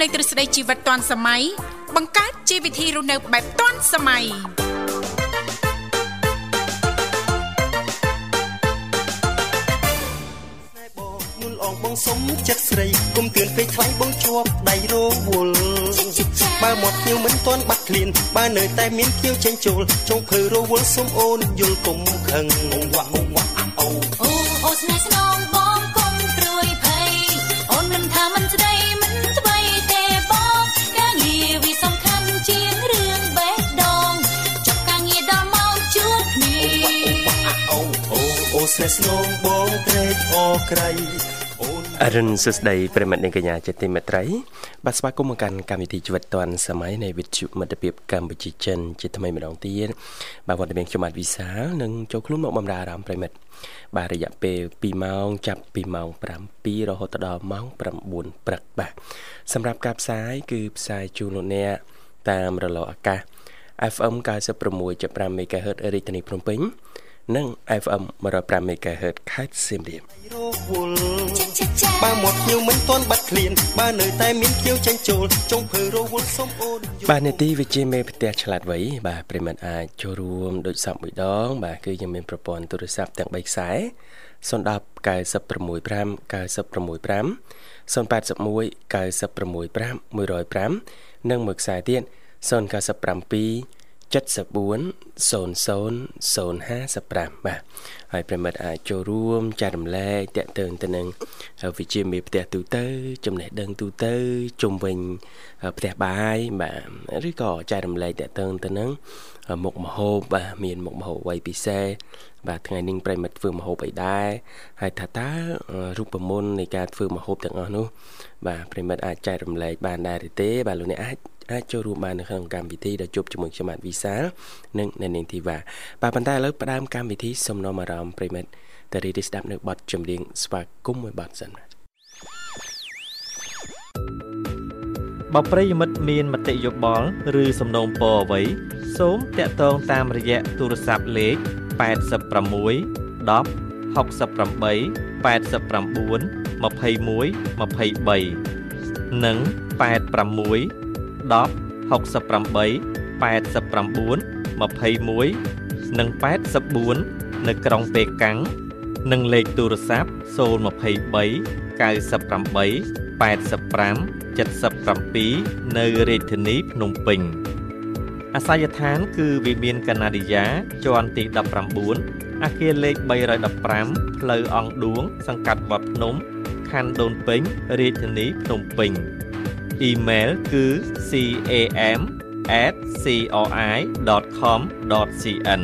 លេងទ្រឹស្ដីជីវិតទាន់សម័យបង្កើតជីវវិធីរស់នៅបែបទាន់សម័យងបងសុំចិត្តស្រីគុំទឿនពេកខ្លាំងបងជាប់ដៃរវល់បើមាត់ភ្ញៀវមិនទាន់បាត់ឃ្លានបើនៅតែមានភ្ញៀវចេញចូលចុងភើរវល់សុំអូនយល់គុំខឹងវ៉ាវ៉ាអូអូអូស្នេហ៍ស្នង ស្នេហ៍ស្នងបងត្រេកអរក្រៃអរុនសុស្ដីប្រិមិត្តនិងកញ្ញាជាទីមេត្រីបាទស្វាគមន៍មកកាន់កម្មវិធីជីវិតឌွန်សម័យនៃវិទ្យុមិត្តភាពកម្ពុជាចិនជាថ្មីម្ដងទៀតបាទវត្តមានខ្ញុំបាទវិសាលនឹងចូលខ្លួនមកបម្រើអារម្មណ៍ប្រិមិត្តបាទរយៈពេល2ម៉ោងចាប់ពីម៉ោង7រហូតដល់ម៉ោង9ព្រឹកបាទសម្រាប់ការផ្សាយគឺផ្សាយជូនលោកអ្នកតាមរលកអាកាស FM 96.5 MHz រាជធានីភ្នំពេញ និង FM 105 MHz ខេត្តសៀមរាបបើមកភ្ញៀវមិនទាន់បាត់ឃ្លានបើនៅតែមានភ្ញៀវចេញចូលចុងភើរវល់សុំអូនបាទនេតិវិជាមេផ្ទះឆ្លាតវៃបាទប្រិមត្តអាចចូលរួមដូចសពមួយដង បាទគឺយើងមានប្រព័ន្ធទូរស័ព្ទទាំង3ខ្សែ010 965 965 081 965 105និងមួយខ្សែទៀត097 740055បាទហើយប្រិមិត្តអាចចូលរួមចែករំលែកតាក់ទងទៅនឹងវិជាមេផ្ទះទូទៅចំណេះដឹងទូទៅជុំវិញផ្ទះបាយបាទឬក៏ចែករំលែកតាក់ទងទៅនឹងមុខម្ហូបបាទមានមុខម្ហូបអ្វីពិសេសបាទថ្ងៃនេះប្រិមិត្តធ្វើម្ហូបអីដែរហើយថាតើរូបមន្តនៃការធ្វើម្ហូបទាំងអស់នោះបាទប្រិមិត្តអាចចែករំលែកបានដែរឬទេបាទលោកអ្នកអាច អាចចូលរួមបាននៅក្នុងកម្មវិធីដែលជួបជាមួយខ្ញុំបាទវិសាលនិងអ្នកនាងធីវ៉ាបាទប៉ុន្តែឥឡូវផ្ដើមកម្មវិធីសូមនាំអារម្មណ៍ប្រិមិត្តទៅរីកស្ដាប់នៅបទចម្រៀងស្វាគមន៍មួយបទសិនបើប្រិយមិត្តមានមតិយោបល់ឬសំណូមពរអ្វីសូមតាក់ទងតាមរយៈទូរស័ព្ទលេខ86 10 68 89 21 23និង86 10 68 89 21និង84នៅក្រុងប៉េកាំងនិងលេខទូរស័ព្ទ023 98 85 77នៅរាជធានីភ្នំពេញអាសយដ្ឋានគឺវិមានកណាឌីយ៉ាជាន់ទី19អគារលេខ315ផ្លូវអង្គឌួង សង្កាត់វត្តភ្នំខណ្ឌដូនពេញរាជធានីភ្នំពេញ អ៊ីមែលគឺ cam@cri.com.cn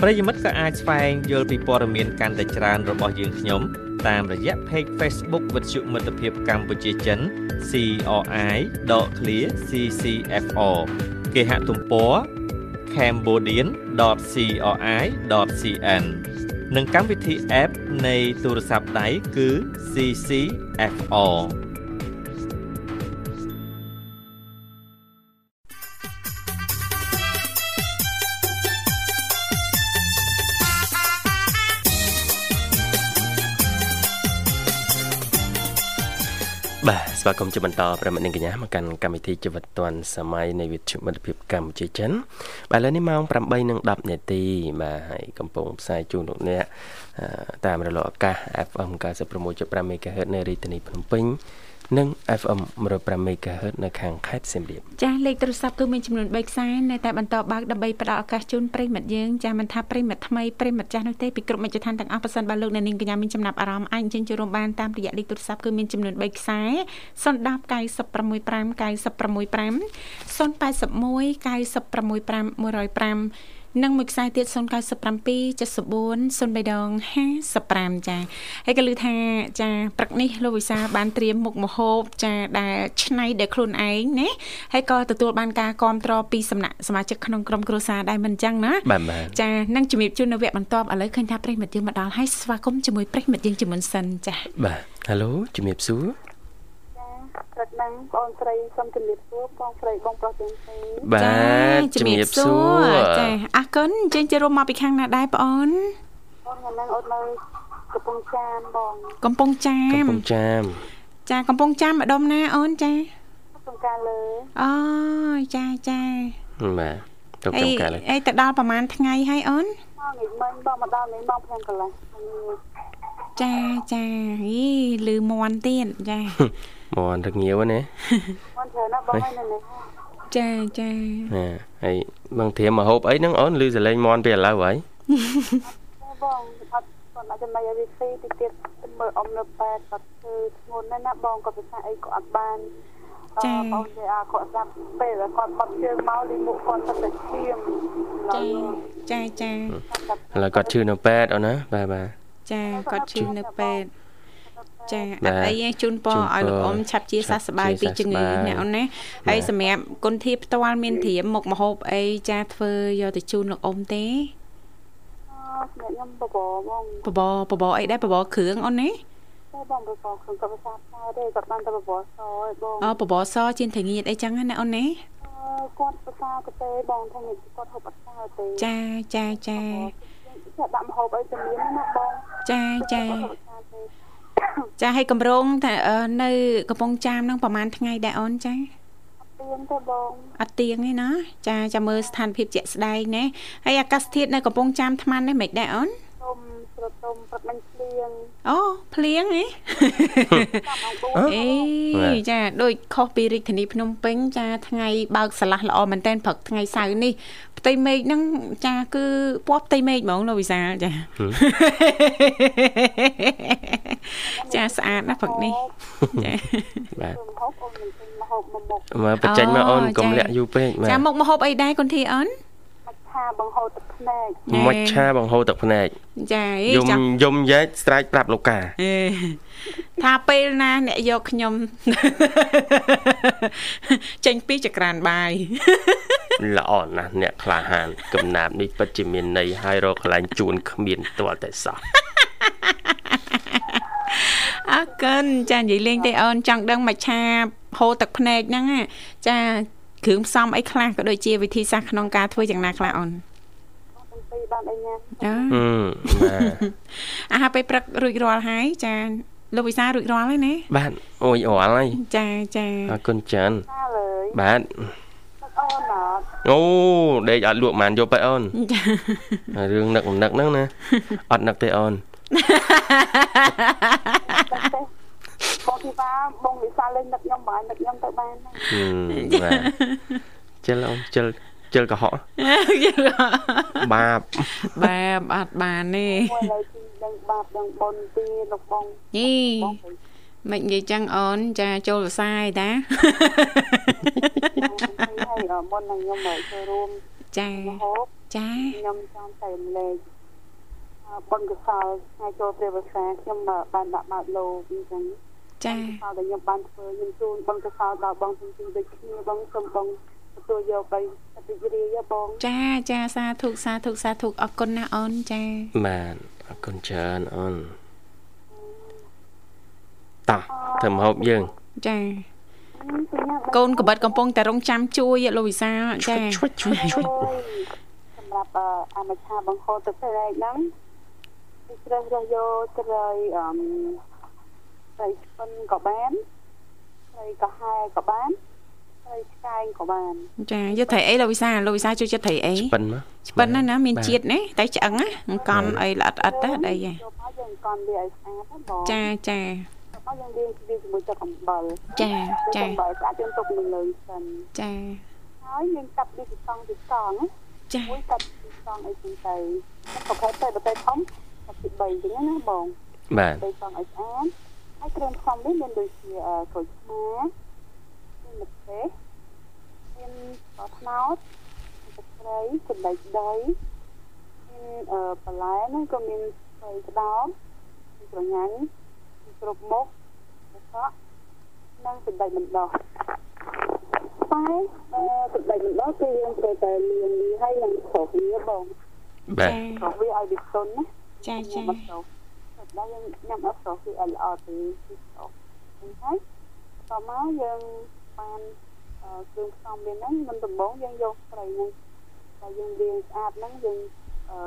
ប្រិយមិត្តក៏អាចស្វែងយល់ពីព័ត៌មានកាន់តែច្រើនរបស់យើងខ្ញុំ តាមរយៈ Page Facebook វិទ្យុមិត្តភាពកម្ពុជាចិន CRI Clear CCFR គេហទំព័រ cambodian.cri.cn និងកម្មវិធី App នៃទូរស័ព្ទដៃគឺ CCFR ស្វាគមន៍ជាបន្តប្រិមត្តនិងកញ្ញាមកកាន់កម្មវិធីជីវិតឌွန်សម័យនៃវិទ្យុមិត្តភាពកម្ពុជាចិនបាទឥឡូវនេះម៉ោង8:10នាទីបាទហើយកំពុងផ្សាយជូនលោកអ្នកតាមរលកអាកាស FM 96.5 MHz នៅរាជធានីភ្នំពេញ និង FM 105 MHz នៅខាងខេត្តសៀមរាបចាស់លេខទូរស័ព្ទគឺមានចំនួន3ខ្សែនៅតែបន្តបើកដើម្បីផ្ដល់ឱកាសជូនប្រិមិត្តយើងចាស់មិនថាប្រិមិត្តថ្មីប្រិមិត្តចាស់នោះទេពីគ្រប់មជ្ឈដ្ឋានទាំងអស់ប៉ះសិនបើលោកអ្នកនាងកញ្ញាមានចំណាប់អារម្មណ៍អាចអញ្ជើញចូលរួមបានតាមរយៈលេខទូរស័ព្ទគឺមានចំនួន3ខ្សែ010 965 965 081 965 105 និងមួយខ្សែទៀត097 74 03ដង55ចាហើយក៏ឮថាចាព្រឹកនេះលោកវិសាបានត្រៀមមុខម្ហូបចាដែលឆ្នៃដោយខ្លួនឯងណាហើយក៏ទទួលបានការគ្រប់គ្រងពីសំណាក់សមាជិកក្នុងក្រុមគ្រួសារដែរមិនអញ្ចឹងណាចានឹងជំរាបជូននៅវគ្គបន្ទាប់ឥឡូវឃើញថាប្រិមិត្តយើងមកដល់ហើយស្វាគមន៍ជាមួយប្រិមិត្តយើងជាមុនសិនចាបាទហៅជំរាបសួរ ព្រឹកហ្នឹងបងស្រីសូមជម្រាបសួរបងស្រីបងប្រុសទាំងពីរបាទជំរាបសួរចាអរគុណអញ្ជើញចូលរួមមកពីខាងណាដែរបងអូនបងហ្នឹងអូននៅកំពង់ចាមបងកំពង់ចាមកំពង់ចាមចាកំពង់ចាមម្ដុំណាអូនចាការលើអូចាចាបាទទុកអីចំការលើអីទៅដល់ប្រហែលថ្ងៃហើយអូនមកងាយមិញបងមកដល់នេះបង5កន្លះ ចាចាអីលឺមន់ទៀតចាមន់រងាវណាមកច្រើនណាស់បងហើយនៅនេះចាចាណាហើយបងធៀមមកហូបអីហ្នឹងអូនឮសលេងមន់ពីឥឡូវហើយបងអត់គាត់មកចំណៃឲ្យវាស៊ីតិចទៀតទៅមើលអ៊ំនៅប៉ែតគាត់ធ្វើធ្ងន់ណាស់ណាបងគាត់ពិសាអីក៏អត់បានអឺបងនិយាយអាគាត់ស្ដាប់ពេលគាត់បត់ជើងមកលីមុខគាត់ទៅតែឈាមចាចាចាឥឡូវគាត់ឈឺនៅពេទ្យអូនណាបាទបាទ ចាគាត់ឈឺនៅពេទ្យចាអបាទត់អីទេជូនពរជូនពរឲ្យលោកអ៊ំឆាប់ជាសះស្បើយឆាប់ជាពីជំងឺសះស្បើយណាអូនណាហើយសម្រាប់គុណធាពផ្ទាល់មានត្រៀមមុខម្ហូបអីចាធ្វើយកទៅជូនលោកអ៊ំទេអឺខ្ញុំបបបងបបបបអីដែរបបគ្រឿងអូនណាតែបងបបខ្ញុំក៏ភាសាផ្សាយទេគាត់បានតែបបសឲ្យបងអូបបសជៀនធងៀតអីចឹងណាអូនណាគាត់ភាសាក៏ទេបងថាគាត់ហូបអត់ស្អាតទេចាចាចា ចាដាក់ម្ហូបអីទៅមានណាបងចាចាហូបអត់ស្អាតទេចាឲ្យកម្រងថាអឺនៅកំពង់ចាមហ្នឹងប្រហែលថ្ងៃដែរអូនចាទៀងទេបងអត់ទៀងទេណាចាចាំមើលស្ថានភាពជាក់ស្ដែងណាហើយអាកាសធាតុនៅកំពង់ចាមថ្មនេះមិនដែរអូនទុំស្រទុំព្រឹកមិញភ្លៀ ងអូភ្លៀងហ៎តាមអង្គអេចាដូចខុសពីរាជធានីភ្នំពេញចាថ្ងៃបើកស្រឡះល្អមែនតែនព្រឹកថ្ងៃសៅរ៍នេះផ្ទៃមេឃហ្នឹងចាគឺពណ៌ផ្ទៃមេឃហ្មងលោកវិសាលចាចាស្អាតណាស់ព្រឹកនេះចាបាទម្ហូបអូនមិនឃើញម្ហូបមកមុខមកបញ្ចេញមកអូនអូកុំចាលាក់យូរពេកបាចាទមុខមហូបអីដែរគុនធីអូន មកថាបង្ហូរទឹកភ្នែកណែមុចឆាបង្ហូរទឹកភ្នែកចាអីយំចាំយំយ៉ែកស្រែកប្រាប់លោកកាអេថាពេលណា អ្នកយកខ្ញុំចេញពីចក្រានបាយល្អណាស់អ្នកក្លាហានកំណាប់នេះពិតជាមានន័យហើយរកកន្លែងជួនគ្មានទាល់តែសោះអរគុណចានិយាយលេងទេអូនចង់ដឹងមកឆាហូរទឹកភ្នែកហ្នឹងណាចា គ្រឿងផ្សំអីខ្លះក៏ដូចជាវិធីសាស្ត្រក្នុងការធ្វើយ៉ាងណាខ្លះអូនទាំងពីរបានអីញ៉ាំចាហឹមបាទអាហារពេលព្រឹករួចរាល់ហើយចាលោកវិសារួចរាល់ហើយណាបាទអូយរាល់ហើយចាចាអរគុណច្រើនណាលើយបាទទឹកអូនអត់អូដេកអត់លក់បានយកទៅអូនចារឿងនឹកមិននឹកហ្នឹងណាអត់នឹកទេអូនបង ធីវ៉ាបងវិសាលលេងនឹកខ្ញុំបើនឹកខ្ញុំទៅបានណាហឹមបាទជិលអូនជិលជិលកុហកបាបបែបអត់បានទេមួយឡើយទីដឹងបាបដឹងបុណ្យទីលោកបងយីបងមិននិយាយចឹងអូនចាចូលវិសាយតាហើយមុននឹងខ្ញុំមកចូលរួមចាហូបចាខ្ញុំចង់តែលេខបុណ្យកសលថ្ងៃចូលព្រះវស្សាខ្ញុំបានដាក់បាតលោអញ្ចឹង ចាកសលដែលខ្ញុំបានធ្វើខ្ញុំជូនបុណ្យកសលដល់បងទាំងពីរដូចគ្នាបងសូមបងទទួលយកបីរីករាយបងចាចាសាធុសាធុសាធុអរគុណណាអូនចាបាទអរគុណច្រើនអូនតោះធ្វើម្ហូបយើងចាកូនកបិតកំពុងតែរងចាំជួយលោកវិសាលចាឈុចឈុចឈុចសម្រាប់អាមច្ឆាបង្ហូរទឹកព្រែកហ្នឹងគឺជ្រើសរើសយកត្រីអឺ ត្រីឆ្ពិនក៏បានត្រីកាហែក៏បានត្រីឆ្កែងក៏បានចាយកត្រីអីលោកវិសាលលោកវិសាលជួយចិត្តត្រីអីប៉ិនមកឆ្ពិនណាណាមានជាតិណាតែឆ្អឹងណាអង្គន់អីល្អិតអិតណាអីហ៎យកមកយើងកន់វាឲ្យស្អាតណាបងចាចាមកយើងលាងវាជាមួយទឹកអំបិលចាចាអំបិលស្អាតយើងទុកនៅលើសិនចាហើយយើងកាត់វាពីសងពីសងណាចាមួយកាត់ពីសងអីចឹងទៅប្រហែលទៅបើទៅធំកាត់ពី3ចឹងណាបងបាទបីសងឲ្យស្អាត ហើយគ្រឿងផ្សំនេះមានដូចជាក្រូចឆ្មាមានម្ទេសមានស្ករត្នោតទឹកត្រីសណ្តែកដីមានអឺបន្លែហ្នឹងក៏មានស្រីក្តោបមានក្រញាញ់មានគ្រប់មុខកសក់និងសណ្តែកបណ្ដោះតែអឺសណ្តែកបណ្ដោះគឺយើងត្រូវតែលាងវាហើយនឹងស្រុកវាបងបាទស្រុកវាឲ្យវាទន់ណាចាចាខ្ញុំអត់ស្រុកតែ ដល់យើងញ៉ាំអត់ស្រុកគឺឲ្យល្អទៅគឺស្រុកអញ្ចឹងតមកយើងបានអឺគ្រឿងផ្សំវាហ្នឹងមិនដំបងយើងយកត្រីហ្នឹងតែយើងលាងស្អាតហ្នឹងយើងអឺ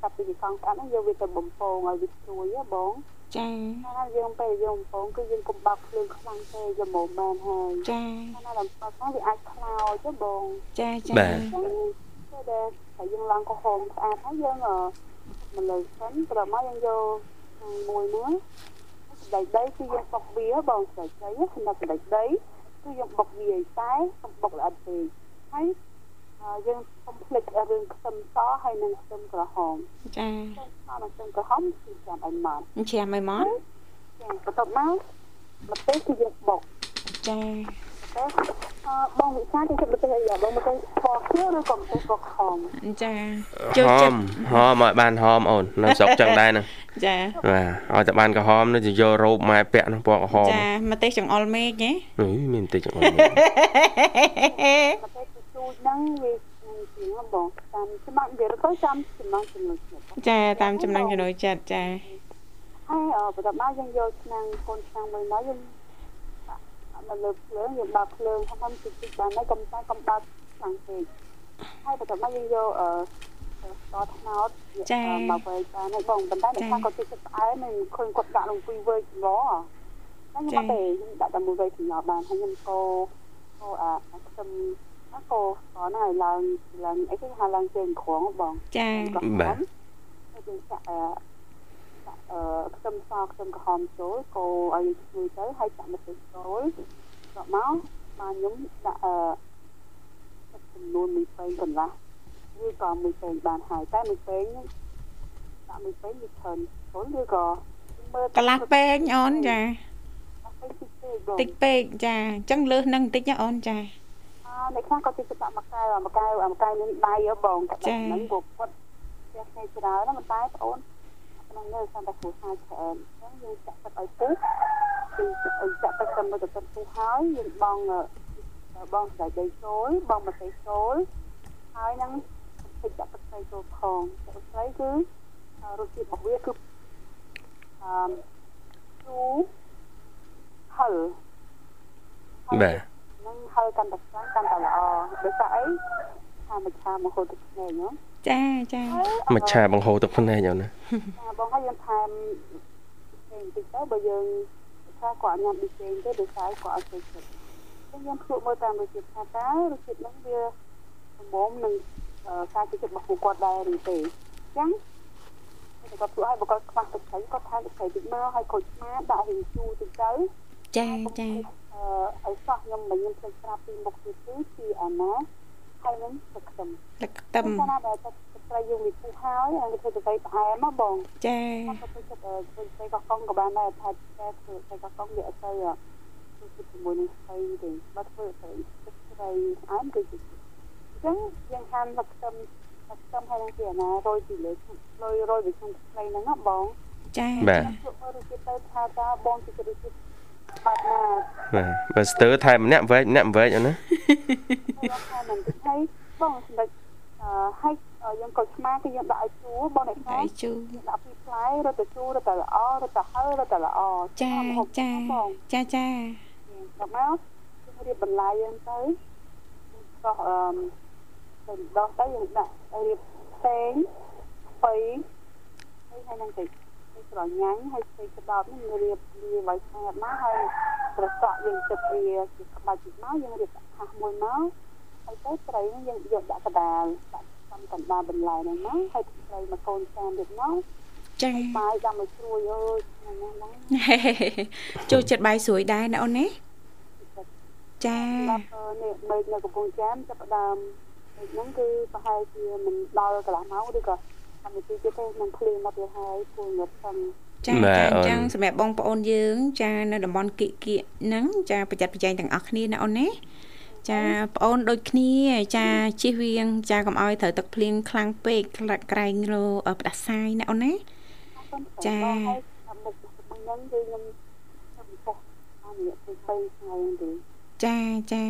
កាត់ពីកង់ស្អាតហ្នឹងយកវាទៅបំពងឲ្យវាស្រួយហ៎បងចាណាយើងពេលយើងកំពុងគឺយើងកុំបោកភ្លើងខ្លាំងទេយកមកមែនហើយចាណាដល់បោកហ្នឹងវាអាចខ្លោចទេបងចាចាបាទចឹងពេលដែលតែយើងឡើងក្រហមស្អាតហើយយើងអឺមកលើសិនប្រហែលយើងយក មួយនោះស្ដីដីគឺយើងបុកវាបងស្ដីដីសម្រាប់ស្ដីដីគឺយើងបុកវាឲ្យតែកុំបុកល្អិតពេកហើយអឺយើងកុំភ្លេចរឿងខ្ទឹមសហើយនិងខ្ទឹមក្រហមចាខ្ទឹមសនិងខ្ទឹមក្រហមគឺចាំឲ្យម៉ត់អញ្ចាំឲ្យមកចាបន្ទាប់មកម្ទេសគឺយើងបុកចាអឺ បងវិសាទីជិតម្ទេសអីបងម្ទេសពណ៌ខៀវឬក៏ម្ទេសពណ៌ខំចាចូលហចិត្តមហមឲ្យបានហមអូននៅស្រុកចឹងដែរហ្នឹងចាបាទឲ្យតែបានក្រហមនោះទៅយករ៉ូបម៉ែពាក់នោះពណ៌ក្រហមចាមកទេសចង្អុលមេឃហ៎អឺមានបន្តិចចង្អុលម្ទេសជូចហ្នឹងវាជាងបងតាមច្បាប់និយាយទៅចាំចំណងចំណុចចិត្តចាតាមចំណងចំណុចចិត្តចាហើយអឺបន្ទាប់មកយើងយកឆ្នាំងកូនឆ្នាំងមួយមកយើង ដាក់នៅលើភ្លើងយើងបើកភ្លើងហ្នឹងតិចតិចបានហើយកុំតែកុំបើកខ្លាំងពេកហើយបន្ទាប់មកយើងយកអឺស្ករត្នោតមកវែងបានហើយបងប៉ុន្តែអ្នកខ្លះក៏ជិះចិត្តផ្អែមមិនឃើញគាត់ដាក់លំពីវែងច្រឡតែខ្ញុំអត់ទេខ្ញុំដាក់តែមួយវែងច្រឡបានហើយខ្ញុំកោកោអាខ្ទឹមអកោស្ករហ្នឹងឲ្យឡើងឡើងអីគេហៅឡើងជើងក្រងបងចាបាទហើយយើងចាក់អឺអឺ ខ្ទឹមសខ្ទឹមក្រហមចូលកូរឲ្យឈ្ងុយទៅហើយចាក់ម្ទេសចូលក៏មកបានខ្ញុំដាក់អឺចំនួនមួយពេងកន្លះឬក៏មួយពេងបានហើយតែមួយពេងហ្នឹងដាក់មួយពេងវាច្រើនចូលឬក៏មើលកន្លះពេងអូនចាពេងតិចពេកបងតិចពេកចាអញ្ចឹងលើសនឹងបន្តិចណាអូនចាអឺអ្នកខ្លះក៏ជិះដាក់មួយកែវមួយកែវមួយកែវនឹងដៃហ៎បងតែហ្នឹងក៏គាត់ផ្ទះគ្នាច្រើនណាស់ប៉ុន្តែបងអូនក្នុងនេះសន្តិគ្រូសាច្រើនអញ្ចឹងយើងចាក់ទឹកឲ្យពុះគឺចាក់ទឹកទៅមកទៅទឹកពុះហើយយើងបងបងស្ដាយដីចូលបងម្ទេសចូលហើយនឹងទឹកចាក់ទឹកស្រីចូលផងទឹកស្រីគឺរសជាតិរបស់វាគឺអឺជូរហឹលបាទនឹងហើយកាន់តែខ្លាំងកាន់តែល្អដោយសារអីថាមច្ឆាមហូរទឹកភ្នែកហ្នឹងចាចាមច្ឆាបង្ហូរទឹកភ្នែកអូនណាចា បងហើយយើងថែមផ្សេងតិចទៅបើយើងថាគាត់ញ៉ាំប៊ីចេងទេដោយសារគាត់អត់ចូលចិត្តចឹងយើងភ្លក់មើលតាមរសជាតិថាតើរសជាតិហ្នឹងវាសមមនឹងការចូលចិត្តរបស់ពួកគាត់ដែរឬទេចឹងតែគាត់ភ្លក់ឲ្យបើគាត់ខ្វះទឹកត្រីគាត់ថែមទឹកត្រីតិចមកហើយក្រូចឆ្មាដាក់រីងជូរតិចទៅចាចាអឺឲ្យសោះខ្ញុំមិនខ្ញុំភ្លេចប្រាប់ពីមុខទៀតគឺជាអាណាហើយនឹងទឹកខ្ទឹមទឹកខ្ទឹមតែណាដែលទឹក ត្រីយើងវាពុះហើយហើយធ្វើទៅផ្អែមមកបងចាគាត់ទៅចិត្តធ្វើត្រីកោះកុងក៏បានដែរថាតែធ្វើត្រីកោះកុងវាអត់ទៅធ្វើជាមួយនឹងស្អីទេបើធ្វើទៅទឹកត្រីផ្អែមគឺអញ្ចឹងយើងហាន់ទឹកខ្ទឹមទឹកខ្ទឹមហើយនឹងជាអាណារយពីលើរយរយពីក្នុងត្រីហ្នឹងណាបងចាបាទជួយមើលរសជាតិទៅថាតើបងជិះរសជាតិបាត់ណាបាទបើស្ទើរថែមម្នាក់វែកម្នាក់វែកអូនណាហើយថែមមិនតិចហើយបងសម្ដេចអឺហើយ យើងក៏ឆ្មាគឺយើងដាក់ឲ្យជូរបងអ្នកខ្លះហើយជូដាក់ពីផ្លែរត់ទៅជូររត់ទៅល្អរត់ទៅហើរត់ទៅល្អចាចាចាចាដល់មកយើងរៀបបន្លែយើងទៅដោះអឺទៅដោះទៅយើងដាក់រៀបផ្សេងស្ពៃហើយហើយនឹងទៅស្រញាញ់ហើយស្ពៃក្តោបនេះរៀបវាឲ្យស្អាតមកហើយត្រសក់យើងទឹកវាជាក្បាច់ទៀតមកយើងរៀបថាសមួយមកហើយទៅត្រីនេះយើងយកដាក់កដាលដាក់ សំកណ្ដាលបន្លែហ្នឹងមកហើយត្រីមកកូនចានទៀតមកចាបាយដាំឲ្យស្រួយអើយហ្នឹងហ្នឹងចូលចិត្តបាយស្រួយដែរណាអូនណាចាដល់នេះមេឃនៅកំពង់ចាមចាប់ផ្ដើមមេឃហ្នឹងគឺប្រហែលជាមិនដល់កន្លះម៉ោងឬក៏កម្មវិធីទៀតទេនឹងភ្លៀងមកទៀតហើយពូងត់ផងចាចាអញ្ចឹងសម្រាប់បងប្អូនយើង ចា នៅតំបន់គៀកគៀកហ្នឹងចាប្រយ័ត្នប្រយែងទាំងអស់គ្នាណាអូនណា ចាប្អូនដូចគ្នា ចាជិះវៀងចាកុំឲ្យត្រូវទឹកភ្លៀងខ្លាំងពេកខ្លាក់ក្រែងរផ្ដាសាយណាអូនណាចាហើយមុខមុខហ្នឹងគឺខ្ញុំខ្ញុំពោះអស់រយៈពេល3ថ្ងៃហ្នឹងទេចាចា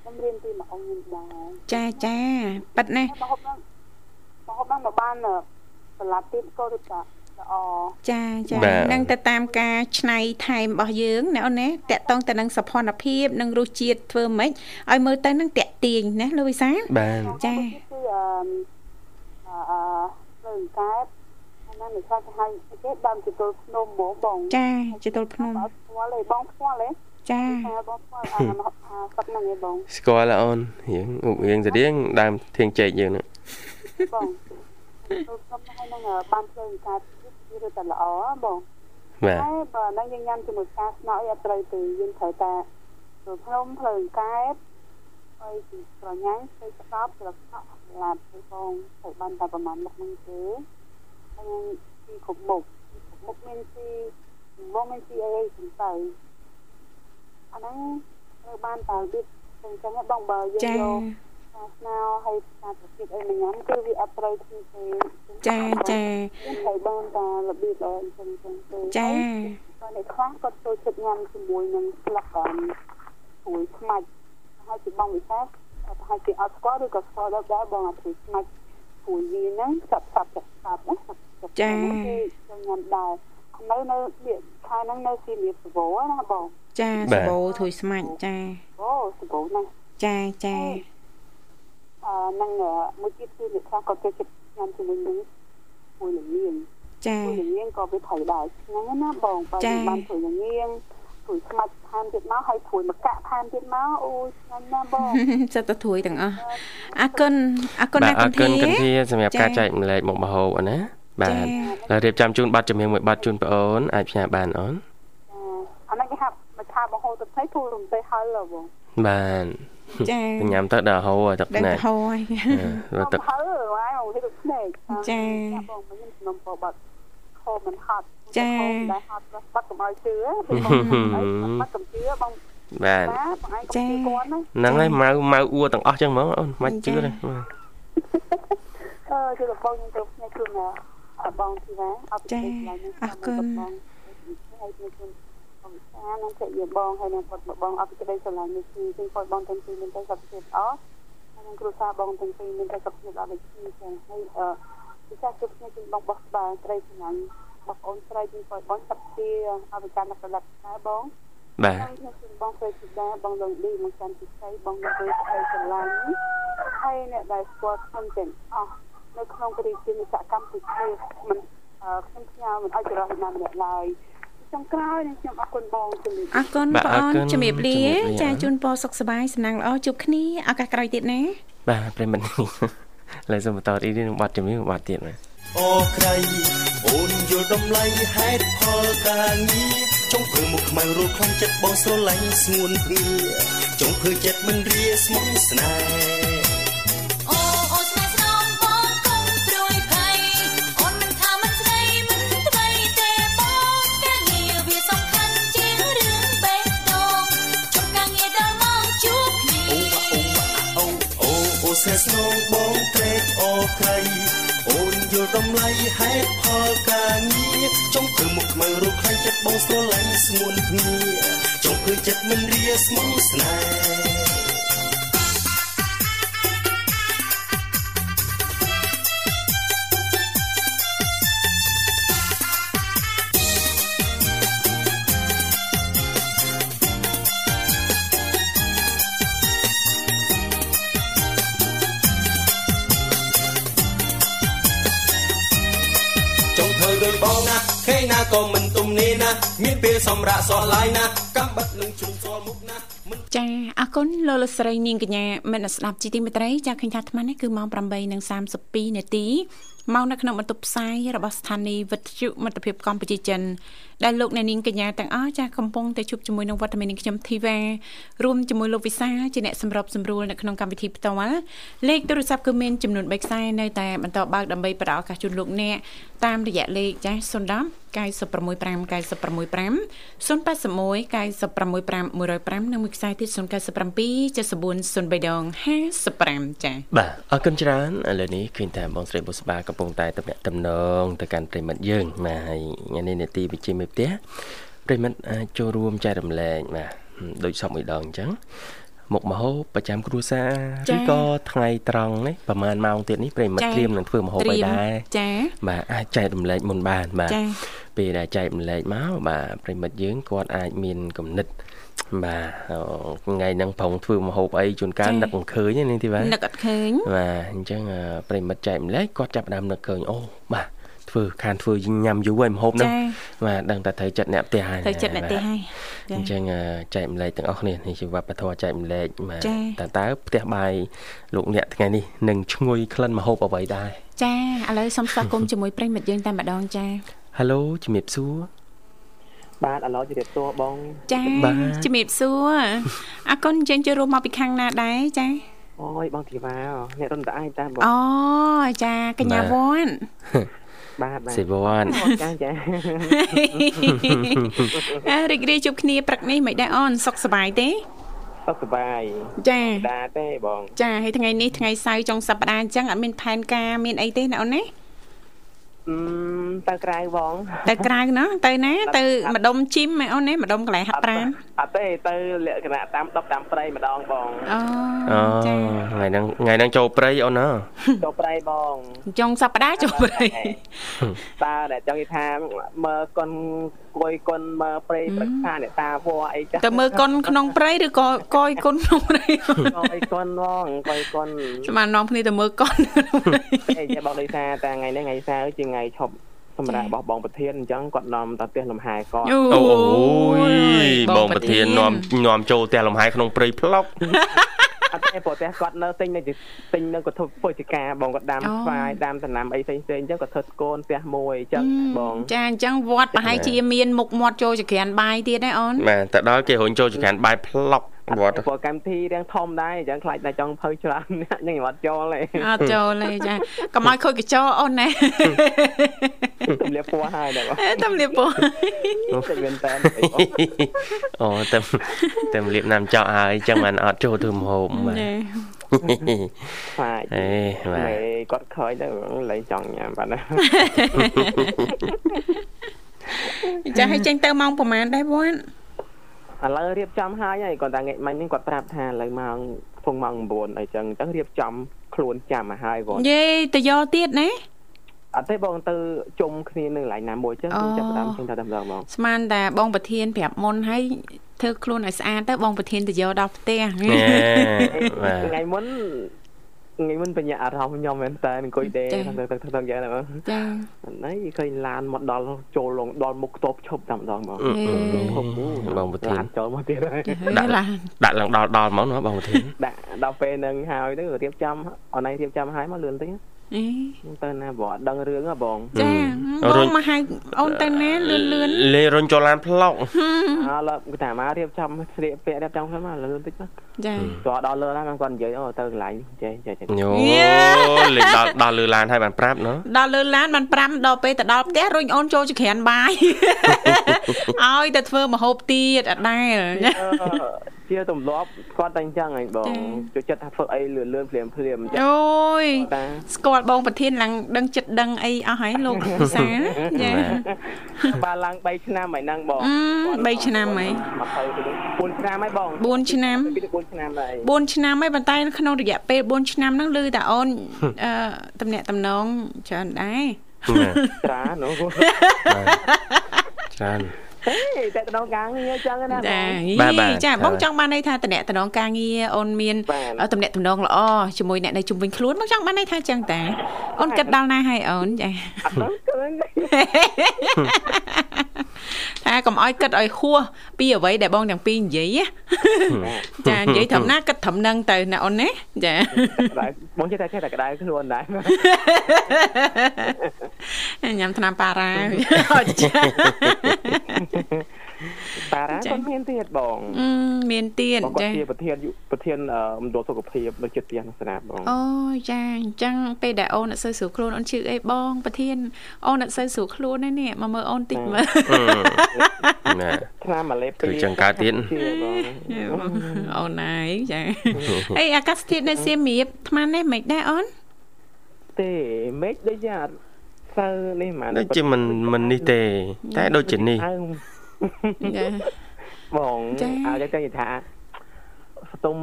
ខ្ញុំរៀនពីម្អងខ្ញុំដែរចាចាប៉ិតណាហើយមកហូបហ្នឹងមកហូបហ្នឹងមកបានស្លាប់ទៀតក៏ដូចតា ល្អចាចាបាទនឹងទៅតាមការឆ្នៃថែមរបស់យើងណាអូនណាតកតងទៅនឹងសោភ័ណភាពនិងរសជាតិធ្វើម៉េចឲ្យមើលទៅនឹងតាក់ទាញណាលោកវិសាលបាទចាគឺអឺអឺលើកែបហើយណាមិនខ្លះទៅឲ្យគេដើមជទល់ភ្នំហ្មងបងចាជាទល់ភ្នំអត់ស្គាល់ទេបងស្គាល់ទេចាថាបងស្គាល់អាអាសឹកហ្នឹងឯងបងស្គាល់ហើយអូនរៀងឧបរៀងស្តៀងដើមធៀងចេកយើងហ្នឹងបងទៅសុំឲ្យនឹងបានធ្វើការ ទីឬតែល្អបងបាទតែបើនឹងយើងញ៉ាំជាមួយការស្នោឲ្យអត់ត្រូវទេយើងត្រូវតែទៅភ្នំភ្លើងកែបហើយពីប្រញាញ់ទៅស្កប់ស្លឹកស្កប់ឡាតទៅបងត្រូវបានតែប្រហែលមុខហ្នឹងទេហើយពីគ្រប់មុខគ្រប់មុខមានពីមកមានពីអីអីចឹងទៅអាហ្នឹងត្រូវបានតែរបៀបចឹងចឹងបងបើយើងចាយកការ ស្នោហើយការប្រតិបអីមកញ៉ាំគឺវាអត់ត្រូវគ្នាទេចាចាយើងត្រូវបានតែរបៀបអីចឹងចឹងទេចាហើយអ្នកខ្លះគាត់ចូលចិត្តញ៉ាំជាមួយនឹងស្លឹកអមព្រួយខ្មាច់ហើយជាបងវិសាប្រហែលជាអត់ស្គាល់ឬក៏ស្គាល់ដែរដែរបងអាព្រួយខ្មាច់ព្រួយវាហ្នឹងចាប់ចាប់ចាប់ចាប់ណាចាប់ចាប់ចាហ្នឹងគឺចូលញ៉ាំដែរនៅនៅវាខែហ្នឹងនៅស៊ីមៀបសវណាបងចាបាទសបោធួយស្មាច់ចាអូសវហ្នឹងចាចាអឺហ្នឹងមួយទៀតគឺអ្នកខ្លះគាត់ចូលចិត្តញ៉ាំជាមួយនឹងព្រួយល្ងៀងចាព្រោះល្ងៀងក៏វាត្រូវដែរឆ្ងាញ់ណាស់ណាបងបើចា៎យើងបានព្រោះល្ងៀងព្រួយខ្មាច់ថែមទៀតមកហើយព្រួយមកកាក់ថែមទៀតមកអូយឆ្ងាញ់ណាស់បងសិតតែធួយទាំងអស់អរគុណអរគុណបាទណាស់អគុរណគុណធាគន្ធាសម្រាប់ចា៎ការចែកម្លែកមុខម្ហូបអូនណាបាទចា៎ហើយរៀបចំជូនប័ណ្ណចម្រៀងមួយប័ណ្ណជូនបងអូនអាចផ្ញើបានអូនអាហ្នឹងគេហៅមកថាបង្ហូរទឹកត្រីធូររំទេហើយឡបងបាទ ចាញ៉ាំទៅដល់ហូរទឹកដឹងណែទៅហោហើយបាទទឹកហើយហើយមកទៅទឹកភ្នែកចា៎បងមិនខ្ញុំខ្ញុំពោបាត់ខោមិនហត់ចា៎ខោមិនដែរហត់បាត់កុំឲ្យជឿពេលបងបាត់កុំជឿបងបាទណាបងឯងកុំជឿគាត់ណាហ្នឹងហើយម៉ៅម៉ៅអួទាំងអស់ចឹងហ្មងអូនមិនជឿទេបាទអឺគឺបងខ្ញុំទៅភ្នែកខ្លួនណាបងទីណាអត់ចា៎អរគុណបងហើយខ្ញុំ ខ្ញុំបងសានឹងជិះយាបងហើយនឹងគាត់បងអត់ក្តីស្រឡាញ់នេះគឺគឺគាត់បងទាំងពីរមានតែសុខភាពល្អហើយនឹងគ្រួសារបងទាំងពីរមានតែសុខភាពល្អដូចគ្នាចឹងហើយអឺពិសេសគឺខ្ញុំគឺបងបោះក្បាលត្រីឆ្ងាញ់បងអូនត្រីគឺគាត់បងសុខភាពអវិការដល់ដល់ដែរបងបាទខ្ញុំគឺបងស្រីធីតាបងលងឌីមកចាំទីស្រីបងលោកស្រីស្រីស្រឡាញ់ហើយអ្នកដែលស្គាល់ខ្ញុំទាំងអស់នៅក្នុងគ្រាជាសកម្មភាពមិនអឺខ្ញុំផ្ញើមិនឲ្យចរោះណាម្នាក់ឡើយ ចុងក្រោយនឹងខ្ញុំអរគុណបងជំរាបអរគុណបាទបងអូអរគុនណជំរាបលាជំរាបលាចាជូនពរសុខសប្បាយសំណាងល្អជួបគ្នាឱកាសក្រោយទៀតណាបាទប្រិមត្តឡើយសូមបន្តរីករាយនឹងប័ណ្ណចម្រៀងមួយប័ណ្ណទៀតបាទអូក្រៃអូនយល់តម្លៃហេតុផលការងារចង់ធ្វើមកខ្មៅរੂខ្លាំងចិត្តបងស្រឡាញ់ស្ងួនភ្ងាចង់ធ្វើចិត្តមិនរាស្មុគស្នេហ៍ ស្នេហ៍ស្នងបងត្រេកអរក្រៃអូនយល់តម្លៃហេតុផលការងារចង់ធ្វើមកខ្មៅរੂខ្លាំងចិត្តបងស្រឡាញ់ស្ងួនភ្ងាចង់ធ្វើចិត្តមិនរាស្មុគស្នេហ៍ សម្រាប់សោះឡាយណាកំបិតនឹងជ្រុំសល់មុខណាមិនចាអរគុណលោកលកស្រីនាងកញ្ញាមិត្តអ្នកស្ដាប់ជីទីមេត្រីចាឃើញថាអាត្មានេះគឺម៉ោង8:32នាទីមកនៅក្នុងបន្ទប់ផ្សាយរបស់ស្ថានីយ៍វិទ្យុមិត្តភាពកម្ពុជាចិនដែលលោកអ្នកនាងកញ្ញាទាំងអស់ចាកំពុងតែជួបជាមួយនឹងវត្តមាននាងខ្ញុំធីវ៉ារួមជាមួយលោកវិសាជាអ្នកសម្របសម្រួលនៅក្នុងកម្មវិធីផ្ទាល់លេខទូរស័ព្ទគឺមានចំនួន3ខ្សែនៅតែបន្តបើកដើម្បីផ្ដល់ឱកាសជូនលោកអ្នកតាមរយៈលេខចា010 965 965 081 965 105និងមួយខ្សែទៀត097 74 03ដង55ចា៎បាទអរគុណច្រើនឥឡូវនេះឃើញថាបងស្រីបុស្បាកំពុងតែតំណាក់តំណងទៅកាន់ប្រិមិត្តយើងបាទហើយថ្ងៃនេះនេតិវិជាមេផ្ទះប្រិមិត្តអាចចូលរួមចែករំលែកបាទដូចសពមួយដងអញ្ចឹងមុខមហោបប្រចាំគ្រួសារចា៎ឬក៏ថ្ងៃត្រង់នេះប្រហែលម៉ោងទៀតនេះប្រិមិត្តចា៎ត្រៀមនឹងធ្វើមហោបត្រៀឲ្យមដែរចា៎បាទអាចចែករំលែកមុនបានបាទចា៎ ពេលដែលចែករំលែកមកបាទប្រិមិត្តយើងគាត់អាចមានគំនិតបាទអឺថ្ងៃហ្នឹងប្រងធ្វើមហោបអីជួនកាលចា៎នឹកមិនឃើញទេនេះទីបាទនឹកអត់ឃើញបាទអញ្ចឹងអឺប្រិមិត្តចែកម្លែកគាត់ចាប់ផ្ដើមនឹកឃើញអូបាទធ្វើខានធ្វើញ៉ាំយូរហើយម្ហូបហ្នឹងចាបាទដឹងតែត្រូវចិត្តអ្នកផ្ទះហើយទៅចិត្តអ្នកទេហើយអញ្ចឹងអឺចែកម្លែកទាំងអស់គ្នានេះជាវប្បធម៌ចែកម្លែកបាទចាតើតើផ្ទះបាយលោកអ្នកថ្ងៃនេះនឹងឈ្ងុយក្លិនម្ហូបអ្វីដែរចាឥឡូវសូមស្វាគមន៍ជាមួយប្រិមិត្តយើងតែម្ដងចា ហេឡូជំរាបសួរបាទឥឡូវជម្រាបសួរបងចាបាទជំរាបសួរអរគុណចេញចូលរួមមកពីខាងណាដែរចាអូយបងធីវ៉ាអ្នករំដាយតាបងអូចាកញ្ញាវ័នបាទបាទសេវ័នអូចាចាអើរីករាយជួបគ្នាព្រឹកនេះមិនដែរអូនសុខសប្បាយទេសុខសប្បាយចាដាទេបង ចាហើយថ្ងៃនេះថ្ងៃសៅរ៍ចុងសប្តាហ៍អញ្ចឹងអត់មានផែនការមានអីទេណាអូនណាអឺ ទៅក្រៅបងទៅក្រៅណាទៅណាទៅម្ដុំជីមហ៎អូនណាម្ដុំកន្លែងហាត់ប្រាណអត់ទេទៅលក្ខណៈតាមដប់តាមព្រៃម្ដងបងអូអូចាថ្ងៃហ្នឹងថ្ងៃហ្នឹងចូលព្រៃអូនណាចូលព្រៃបងចុងសប្តាហ៍ចូលព្រៃតើអ្នកចង់និយាយថាមើលកុនគួយកុនមើលព្រៃព្រឹកថាអ្នកតាវัวអីចាទៅមើលកុនក្នុងព្រៃឬក៏កយគុនក្នុងព្រៃគួយកុនបងគួយកុនស្មាននាំគ្នាទៅមើលកុនក្នុងព្រៃអីចេះបងដូចថាតែថ្ងៃនេះថ្ងៃសៅរ៍ជាថ្ងៃឈប់សម្រាប់របស់បងប្រធានអញ្ចឹងគាត់នាំទៅផ្ទះលំហែគាត់អូអូអូយបងប្រធាននាំនាំចូលផ្ទះលំហែក្នុងព្រៃផ្លុកអត់ទេព្រោះតែគាត់នៅទិញនៅទិញនៅគាត់ធ្វើពុជការបងគាត់ដាំស្វាយដាំដំណាំអីផ្សេងផ្សេងអញ្ចឹងគាត់ធ្វើស្គនផ្ទះមួយអញ្ចឹងបងចាអញ្ចឹងវត្តប្រហែលជាមានមុខមាត់ចូលចក្រានបាយទៀតដែរអូនបាទទៅដល់គេរុញចូលចង្កានបាយផ្លុក វត្តព្រោះកម្មវិធីរៀងធំដែរអញ្ចឹងខ្លាចតែចង់ភៅច្រើនអ្នកអញ្ចឹងខ្ញុំអត់ចូលទេអត់ចូលទេចាកុំឲ្យខូចកញ្ចក់អូនណាទម្លាប់ពោះហើយដែរបងអេតំលៀបពោះចិត្តមែនតើអូតែតែលៀបណាំចោលហើយអញ្ចឹងបានអត់ចូលធ្វើម្ហូបបាទចាខ្លាចអេបាទមេគាត់ឃើញទៅលេងចង់ញ៉ាំបាទណាចាឲ្យចេញទៅម៉ោងប្រហែលដែរវត្ត ឥឡូវរៀបចំហើយហើយគាត់តែថ្ងៃមិញនេះគាត់ប្រាប់ថាឥឡូវម៉ោងពងម៉ោង9អីចឹងអញ្ចឹងរៀបចំខ្លួនចាំមកហើយគាត់យេទៅយកទៀតណាអត់ទេបងទៅជុំគ្នានៅកន្លែងណាមួយចឹងអូគឺចាប់ផ្ដើមចេញទៅតែម្ដងបងស្មានតែបងប្រធានប្រាប់មុនហើយធ្វើខ្លួនឲ្យស្អាតទៅបងប្រធានទៅយកដល់ផ្ទះណែបាទថ្ងៃមុន ថ្ងៃមុនបញ្ញាអារម្មណ៍ខ្ញុំមែនតើអង្គុយដេកទៅទៅទៅយ៉ាងណាបងចាហ្នឹងឃើញឡានមកដល់ចូលលងដល់មុខខ្ទប់ឈប់តែម្ដងបងអឺអឺហុកបងប្រធានឡានចូលមកទៀតហើយហើយឡាដាក់ឡើងដល់ដល់ហ្មងណាបងប្រធានដាក់ដល់ពេលហ្នឹងហើយទៅរៀបចំអនឡាញរៀបចំហើយមកលឿនតិច អេទៅណាបងអត់ដឹងរឿងហ៎បងចាអឺបរុងញមកហៅអូនទៅណាលឿនលឿនលេរុញចូលឡានផ្លុកអើលើគេថាមករៀបចំស្លៀកពាក់រៀបចំខ្លួនមកលឿនតិចទៅចាចូលដល់លើហ្នឹងគាត់និយាយអូទៅកន្លែងនេះចេះចេះចេះញោលេដល់ដល់លើឡានហើយបានប្រាប់ណ៎ដល់លើឡានបាន5ដល់ពេលទៅដល់ផ្ទះរុញអូនចូលចក្រានបាយ ឲ្យតែធ្វើមហូបទៀតអត់ដែលណាអឺជាទម្លាប់គាត់តែអញ្ចឹងហើយបងចូលចិត្តថាធ្វើអីលឿនលឿនភ្លាមភ្លាមអញ្ចឹងអូយតាស្គាល់បងប្រធានឡើងដឹងចិត្តដឹងអីអស់ហើយលោកភាសាចាបានឡើង3ឆ្នាំហើយហ្នឹងបងអឺ3ឆ្នាំហើយ20 4ឆ្នាំហើយបង4ឆ្នាំពី4ឆ្នាំហើយ4ឆ្នាំហើយប៉ុន្តែក្នុងរយៈពេល4ឆ្នាំហ្នឹងឮតែអូនអឺតំណាក់តំណងច្រើនដែរច្រើននោះ ច្រើនហេតែក្នុងការងារអញ្ចឹងណាចាបាទបាទចាហើយបងចង់បានន័យថាតំណាក់តំណងការងារអូនមានបាទតំណាក់តំណងល្អជាមួយអ្នកនៅជុំវិញខ្លួនបងចង់បានន័យថាចឹងតាអូនគិតដល់ណាហើយអូនចាអត់ដឹងឃើញ ថាកុំឲ្យគិតឲ្យហួសពីអ្វីដែលបងទាំងពីរនិយាយណាចានិយាយត្រឹមណាគិតត្រឹមហ្នឹងទៅណាអូនណាចាក្តៅបងចេះតែចេះតែក្តៅខ្លួនដែរញ៉ាំថ្នាំប៉ារ៉ាអត់ចា តារាគាត់មានទៀតបងអឺមានទៀតបងគាត់ចាជាប្រធានយុប្រធានអឺមណ្ឌលសុខភាពនៅចិត្តផ្ទះនៅស្នាបងអូចាអញ្ចឹងពេលដែលអូនអត់សូវស្រួលខ្លួនអូនឈឺអីបងប្រធានអូនអត់សូវស្រួលខ្លួនទេនេះមកមើលអូនតិចមើលណាឆ្នាំមកលេបគឺចឹងកើតទៀតជាបងអូនហើយចាអីអាកាសធាតុនៅសៀមរាបអាត្មានេះមិនដែរអូនទេមេឃដូចជាអត់សើនេះហ្មងដូចជាមិនមិននេះទេ តែដូចជានេះអើ ចាបងចាអាចទៅនិយាយថាស្ទុំ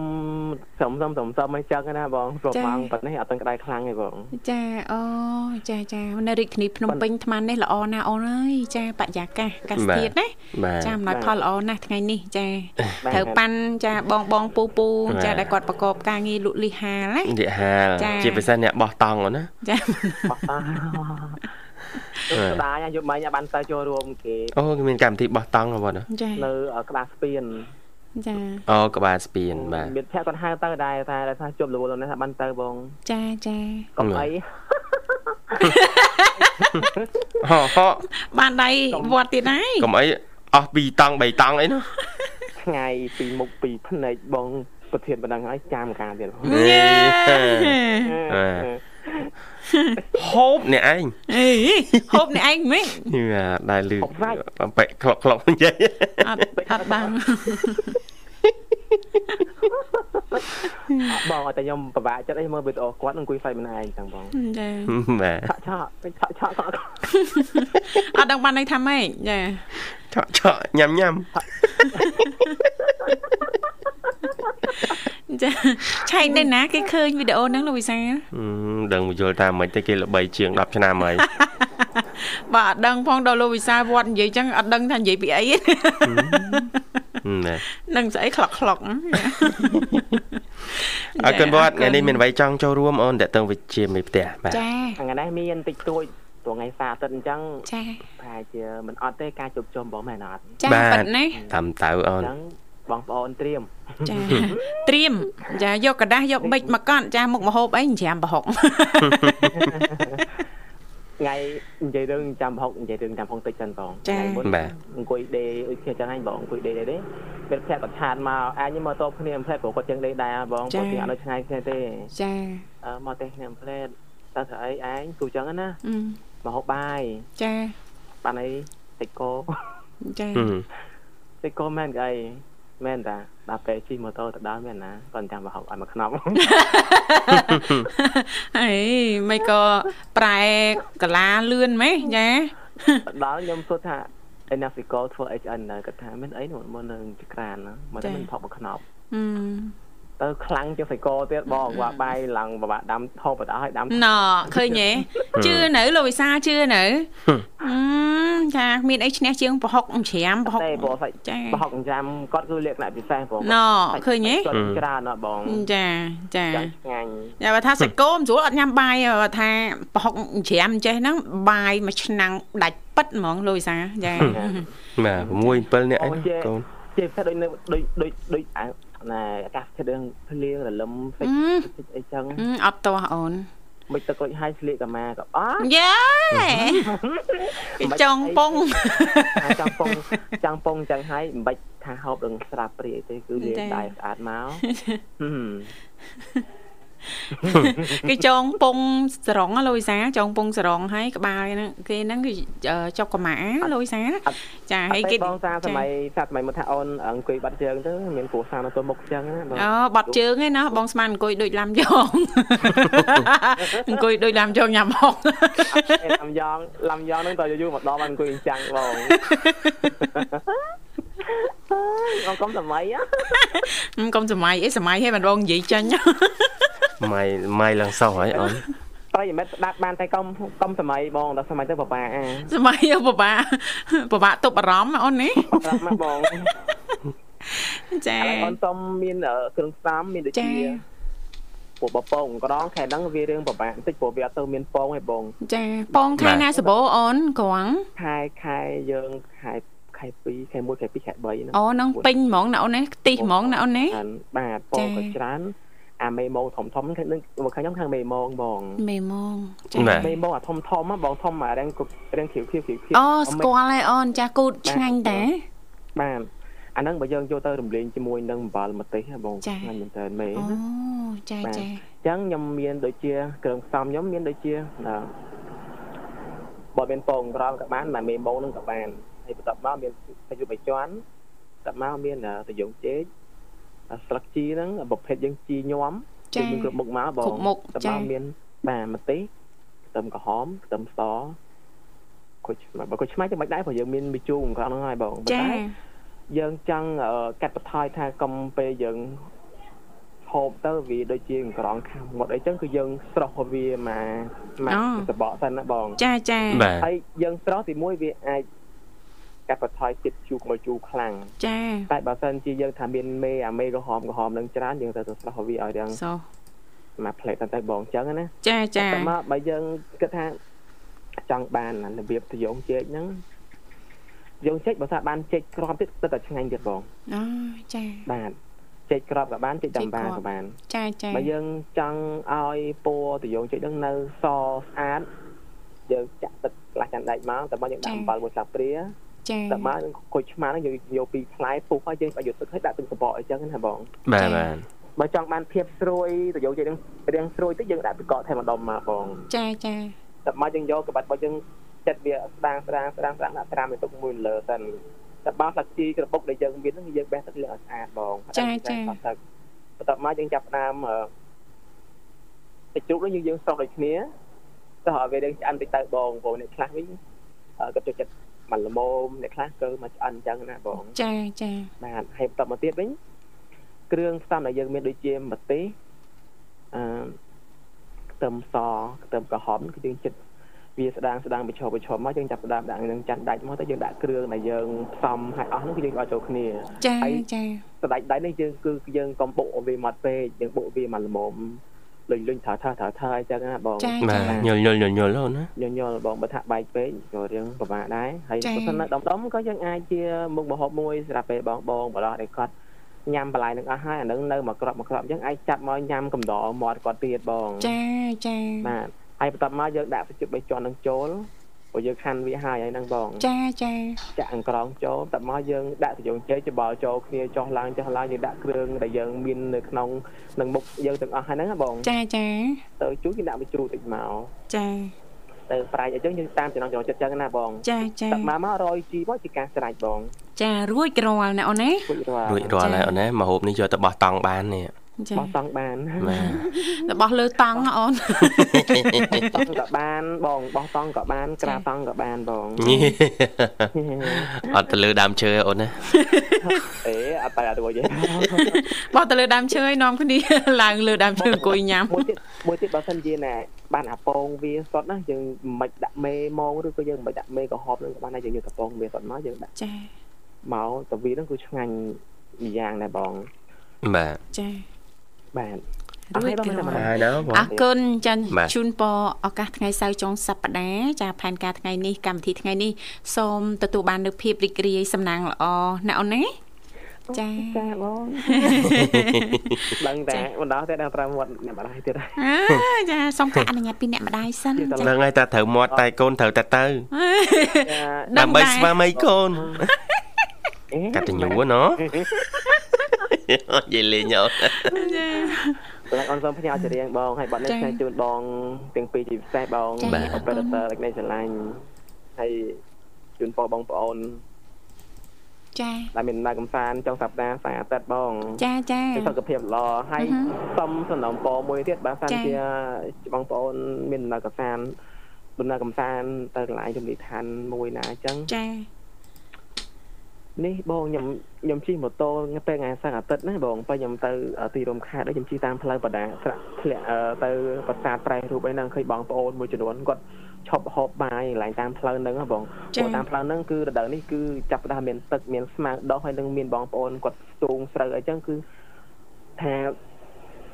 សំសំសំសំមិនចឹងណាបងប្រមាំងប៉ុណ្នេះអត់ទាំងក្តៅខ្លាំងទេបងចាអូចាចានៅរាជធានីភ្នំពេញអាត្មានេះល្អណាស់អូនអើយចាបរិយាកាសអាកាសធាតុណាបាទចាអំណោយផលល្អណាស់ថ្ងៃនេះចាបាទត្រូវប៉ាន់ចាបងបងពូពូបាទចាដែលគាត់ប្រកបការងារលក់លីហាលណានិយាយហាលចាជាពិសេសអ្នកបោះតង់ហ្នឹងណាចាបោះតា ស្ដាយយកមិញបានទៅចូលរួមគេអូគេមានកម្មវិធីបោះតង់ហ៎បងណាចានៅក្បាលស្ពានចាអូក្បាលស្ពានបាទមានភ័ក្រគាត់ហៅទៅដែរតែថាជប់រវល់នោះថាបានទៅបងចាចាកុំអីហោហោបានដៃវត្តទៀតហើយកុំអីអស់2តង់3តង់អីណាថ្ងៃពីមុខពីភ្នែកបងប្រធានបណ្ដឹងហើយចាំការទៀតបងអេ ហូបអ្នកឯងអេហូបនេះឯងមិននេះដែរលឺបែកក្លុកក្លុកនិយាយអត់អត់បានបងឲ្យតែខ្ញុំពិបាកចិត្តអីមើលវីដេអូគាត់អង្គុយហ្វៃម្នាក់ឯងចឹងបងចាបាទឆក់ឆក់ពេញឆក់ឆក់គាត់អត់ដឹងបានន័យថាម៉េចចាឆក់ឆក់ញ៉ាំញ៉ាំ ចាឆែកនៅណាគេឃើញវីដេអូហ្នឹងលោកវិសាលអឺដឹងយល់ថាមិនទេគេល្បីជាង10ឆ្នាំហើយបាទអត់ដឹងផងដល់លោកវិសាលវត្តនិយាយចឹងអត់ដឹងថានិយាយពីអីណានឹងស្អីខ្លុកខ្លុកអរគុណវត្តថ្ងៃនេះមានអ្វីចង់ចូលរួមអូនតើតើវិជាមេផ្ទះបាទចាថ្ងៃនេះមានតិចតួចព្រោះថ្ងៃសៅរ៍អាទិត្យអញ្ចឹងចាប្រហែលជាមិនអត់ទេការជប់ជុំបងមែនអត់ចាប៉ិតណាតាមទៅអូអនញ្ចឹង បងប្អូនត្រៀម ចាត្រៀមចាយកกระดาษយកប៊ិចមកកត់ចាមុខមហូបអីច្រាមប្រហុក ថ្ងៃនិយាយរឿងចាំប្រហុកនិយាយរឿងចាំប្រហុកតិចសិនបងថ្ងៃមុន បាទ អង្គុយដេដូចគ្នាចឹងហ្នឹងបងអង្គុយដេដេដេពេលភ័ក្រគាត់ឆាតមកអញមកតបគ្នាផ្លែព្រោះគាត់ចឹងដេដែរបងគាត់ទីអត់នៅឆ្ងាយគ្នាទេ ចា អឺមកទេគ្នាផ្លែតតើស្អីឯងគូចឹងណា អឺ មកហូបបាយ ចា បានអីតិចកោ ចា ហឹម តិចកោមែនគេអី មែនតាដល់ពេលជិះម៉ូតូទៅដល់មែនណាគាត់ចាំប្រហុកឲ្យមកខ្នប់អីមិនក៏ប្រែកលាលឿនម៉េចចាដល់ខ្ញុំសួរថាឯណាស៊ីកលធ្វើ HN នៅគាត់ថាមានអីនោះមកនៅចក្រានណាមកតែមិនផុកមកខ្នប់អឺ ទៅខ្លាំងជាងសៃកលទៀតបងគាត់បាយឡើងបបាក់ដាំហូបបដាឲ្យដាំណឃើញទេជឿនៅលោកវិសាលជឿនៅអឺចាមានអីឈ្នះជាងប្រហុកច្រាមប្រហុកទេបងសាច់ចាប្រហុកចាំគាត់គឺលក្ខណៈពិសេសបងណឃើញទេគាត់ច្រើនណាស់បងចាចាចាឆ្ងាញ់យ៉ាបើថាសាច់គោមិនស្រួលអត់ញ៉ាំបាយទេបើថាប្រហុកច្រាមចេះហ្នឹងបាយមួយឆ្នាំងដាច់ប៉ិតហ្មងលោកវិសាលចាបាទ6 7នាក់អីណាកូនជាពិសេសដូចនៅដូចដូចដូចអា ណាអាកាសធាតុរឿងភ្លៀងរលឹមពេជ្រពេជ្រអីចឹងអឺអត់ទាស់អូនមិនទឹករួចហើយស្លៀកកាម៉ាក៏អត់យ៉ាគេចង់ពងថាចង់ពងចង់ពងចឹងហើយមិនបាច់ថាហូបរឿងស្រាប់ព្រាយទេគឺលាងដៃស្អាតមកហឹម គេចងពងស្រងលោកវិសាចងពងស្រងហើយក្បាលហ្នឹងគេហ្នឹងគឺចុកកម៉ាលោកវិសាចាហើយគេបងសាសម័យសាសម័យមកថាអូនអង្គុយបាត់ជើងទៅមានគ្រួសារនៅទល់មុខចឹងណាបងអូបាត់ជើងឯណាបងស្មានអង្គុយដូចឡាំយងអង្គុយដូចឡាំយងញ៉ាំហុកឡាំយ៉ងឡាំយ៉ងហ្នឹងតើយូរមកដល់បានអង្គុយអញ្ចឹងបងអងកុំសម័យកុំសម័យអីសម័យហេបានបងនិយាយចាញ់ ម៉ៃម៉ៃឡើងសោះហើយអូនប្រិយមិត្តស្ដាប់បានតែកុំកុំសម័យបងដល់សម័យទៅបបាអាសម័យពិបាកពិបាកទប់អារម្មណ៍អូននេះប្រាប់មកបងចាឥឡូវអូនសុំមានគ្រឿងផ្សំមានដូចជាពួកបពងក្រងខែហ្នឹងវារឿងពិបាកបន្តិចព្រោះវាអត់ទៅមានពងទេបងចាពងខែណាសបោអូនក្រងខែខែយើងខែខែ2ខែ1ខែ2ខែ3ហ្នឹងអូនឹងពេញហ្មងណាអូននេះខ្ទិះហ្មងណាអូននេះបាទពងក៏ច្រើន អាមេម៉ងធំធំខាងនឹងមកខាងខ្ញុំខាងមេម៉ងបងមេម៉ងមេម៉ងអាធំធំបងធំអារាំងរាំងខៀវខៀវខៀវអូស្គាល់ហើយអូនចាគូតឆ្ងាញ់តាបាទអាហ្នឹងបើយើងយកទៅរំលែងជាមួយនឹងអំបិលម្ទេសបងឆ្ងាញ់មែនតើមេអូចាចាអញ្ចឹងខ្ញុំមានដូចជាគ្រឿងផ្សំខ្ញុំមានដូចជាបើមានពងក្រមក៏បានតែមេម៉ងនឹងក៏បានហើយបន្ទាប់មកមានសាច់រូបបាយជាន់បន្ទាប់មកមានតយងចេក ស្លឹកជីហ្នឹងប្រភេទយើងជីញោមចាមានគ្រប់មុខមកបងគ្រប់មុខបន្ទាប់ចាមកមានបាទម្ទេសខ្ទឹមក្រហមខ្ទឹមសគុយឆ្មាបើគុយឆ្មាចាំមិនដែរព្រោះយើងមានមីជូរក្នុងហ្នឹងហើយបងចាយើងចង់កាត់បន្ថយថាកុំពេលយើងហូបទៅវាដូចជាក្រងខាំមុតអីចឹងគឺយើងស្រោះវាមកមកសបកសិនណាបងចាចាបាទហើយយើងស្រោះទីមួយវាអាច កាត់បន្ថយជាតិជូរមកជូរខ្លាំងចាតែបើសិនជាយើងថាមានមេអាមេក្រហមក្រហមនឹងច្រើនយើងត្រូវទៅស្រោះវាឲ្យរាងសោះមួយផ្លេតទៅតែបងចឹងណាចាចាតែមកបើយើងគិតថាចង់បានរបៀបទៅយងជែកហ្នឹងយងជែកបើថាបានជែកក្របទៀតទឹកតែឆ្ងាញ់ទៀតបងអូចាបាទជែកក្របក៏បានជែកដំបាក៏បានចាចាបើយើងចង់ឲ្យពណ៌ទៅយងជែកហ្នឹងនៅសស្អាតយើងចាក់ទឹកក្លាស់ចាន់ដែកមកតែមកយើងដាក់អំបិលមួយស្លាបព្រាចា តែមកនឹងគុយឆ្មាហ្នឹងយើងយកពីផ្លែពុះហើយយើងបើយកទឹកឲ្យដាក់ទឹកសបកអញ្ចឹងណាបងបាទបាទបើចង់បានភាពស្រួយទៅយកជែកហ្នឹងរៀងស្រួយទៅយើងដាក់ទឹកកកថែមម្ដុំមកបងចាចាតែមកយើងយកក្បាច់របស់យើងចិត្តវាស្ដាងស្ដាងស្ដាងស្ដាងដាក់ត្រាំនៅទុកមួយលើសិនតែបើស្លឹកជីក្របុកដែលយើងមានហ្នឹងយើងបេះទឹកលាងឲ្យស្អាតបងទឹកបន្ទាប់មកយើងចាប់ផ្ដើមតិចជ្រូកនេះយើងស្រោបដូចគ្នាទៅឲ្យវារឿងឆ្អិនតិចទៅបងបងអ្នកខ្លះវិញគាត់ចូលចិត្ត មិនល្មមអ្នកខ្លះគឺមកឆ្អិនអញ្ចឹងណាបងចាចាបាទហើយបន្តមកទៀតវិញគ្រឿងផ្សំដែលយើងមានដូចជាម្ទេសអឺខ្ទឹមសខ្ទឹមក្រហមគឺយើងចិត្តវាស្ដាងស្ដាងបិឈរបិឈរមកយើងចាប់ផ្ដើមដាក់នឹងចាន់ដាច់មកទៅយើងដាក់គ្រឿងដែលយើងផ្សំឲ្យអស់ហ្នឹងគឺយើងឲ្យចូលគ្នាចាចាស្ដាច់ដៃនេះយើងគឺយើងកុំបុកវាមកពេកយើងបុកវាមកល្មម លុញលុញថាថាថាថាអញ្ចឹងណាបងបាទញុលញុលញុលញុលហ្នឹងណាញញល់បងបើថាបែកពេកក៏រឿងពិបាកដែរហើយបើសិននៅដំដំក៏យើងអាចជាមុខម្ហូបមួយសម្រាប់ពេលបងបងបលោះដែលគាត់ញ៉ាំបន្លែនឹងអស់ហើយអានឹងនៅមកក្របមកក្របយើងអាចចាប់មកញ៉ាំកំដរមាត់គាត់ទៀតបងចាចាបាទហើយបន្ទាប់មកយើងដាក់សាច់បីជាន់នឹងចូល ព្រោះយើងខាន់វាហើយហើយហ្នឹងបងចាចាចាក់អង្ក្រងចូលបន្ទាប់មកយើងដាក់ត្រយងចេកច្បល់ចូលគ្នាចុះឡើងចុះឡើងយើងដាក់គ្រឿងដែលយើងមាននៅក្នុងនឹងមុខយើងទាំងអស់ហើយហ្នឹងណាបងចាចាទៅជួយគេដាក់មួយជ្រូកតិចមកចាទៅប្រៃអញ្ចឹងយើងតាមចំណងចំណងចិត្តអញ្ចឹងណាបងចាចាទឹកមកម្ករយជីមកជាការស្រេចបងចារួចរាល់ណាអូនណារួចរាល់រួចរាល់ហើយអូនណាមកហូបនេះយកទៅបោះតង់បាននេះចា បោះតង់បានបាទរបស់លើតង់អូនតង់ក៏បានបងបោះតង់ក៏បានក្រាតង់ក៏បានបងអត់ទៅលើដើមឈើអូនណាអេអត់ទៅអត់រួចទេបោះទៅលើដើមឈើឲ្យនាំគ្នាឡើងលើដើមឈើអង្គុយញ៉ាំមួយទៀតមួយទៀតបើសិនជាណែបានអាពងវាសុតណាយើងមិនដាក់មេមងឬក៏យើងមិនដាក់មេកំហប់នឹងក៏បានដែរយើងយកតពងវាសុតមកយើងដាក់ចាមកតវាហ្នឹងគឺឆ្ងាញ់ម្យ៉ាងដែរបងបាទចា បាទរួចអស់ហើយបងរាល់ហើយណាបងអរគុណចាបាទជូនពរឱកាសថ្ងៃសៅរ៍ចុងសប្តាហ៍ចាផែនការថ្ងៃនេះកម្មវិធីថ្ងៃនេះសូមទទួលបាននូវភាពរីករាយសំណាងល្អណាអូនណាចាចាបងដឹងតែបណ្ដោះតែដល់5មាត់អ្នកម្ដាយទៀតហើយអើចាសូមការអនុញ្ញាតពីអ្នកម្ដាយសិនជាតចាហ្នឹងហើយតែត្រូវមាត់តែកូនត្រូវតែទៅចាដឹងដើម្បីដែរស្វាមីកូនអេកតញ្ញូណោះ និយាយលេងអូនបងអូនសូមផ្ញើចម្រៀងបងហើយបាត់នេះខ្ញុំជូនបងទាំងពីរជាពិសេសបង operator លេខនៃឆ្លាញ់ហើយជូនពរបងប្អូនចាដែលមានដំណើរកំសាន្តចុងសប្តាហ៍ស្អែកអាទិត្យបង ចាចាសុខភាពល្អហើយសុំសំណូមពរមួយទៀតបើសិនចា៎ជាបងប្អូនមានដំណើរកំសាន្តដំណើរកំសាន្តទៅកន្លែងជំនិឋានមួយណាអញ្ចឹងចា នេះបងខ្ញុំខ្ញុំជិះម៉ូតូពេលថ្ងៃសៅរ៍អាទិត្យណាបងពេលខ្ញុំទៅទីរួមខេត្តដូចខ្ញុំជិះតាមផ្លូវបដាស្រាក់ធ្លាក់អឺទៅប្រាសាទប្រៃរូបអីហ្នឹងឃើញបងប្អូនមួយចំនួនគាត់ឈប់ហូបបាយកន្លែងតាមផ្លូវហ្នឹងហ៎បងព្រោះតាមផ្លូវហ្នឹងគឺរដូវនេះគឺចាប់ផ្ដើមមានទឹកមានស្មៅដុះហើយនឹងមានបងប្អូនគាត់ស្ទូងស្រូវអីចឹងគឺថា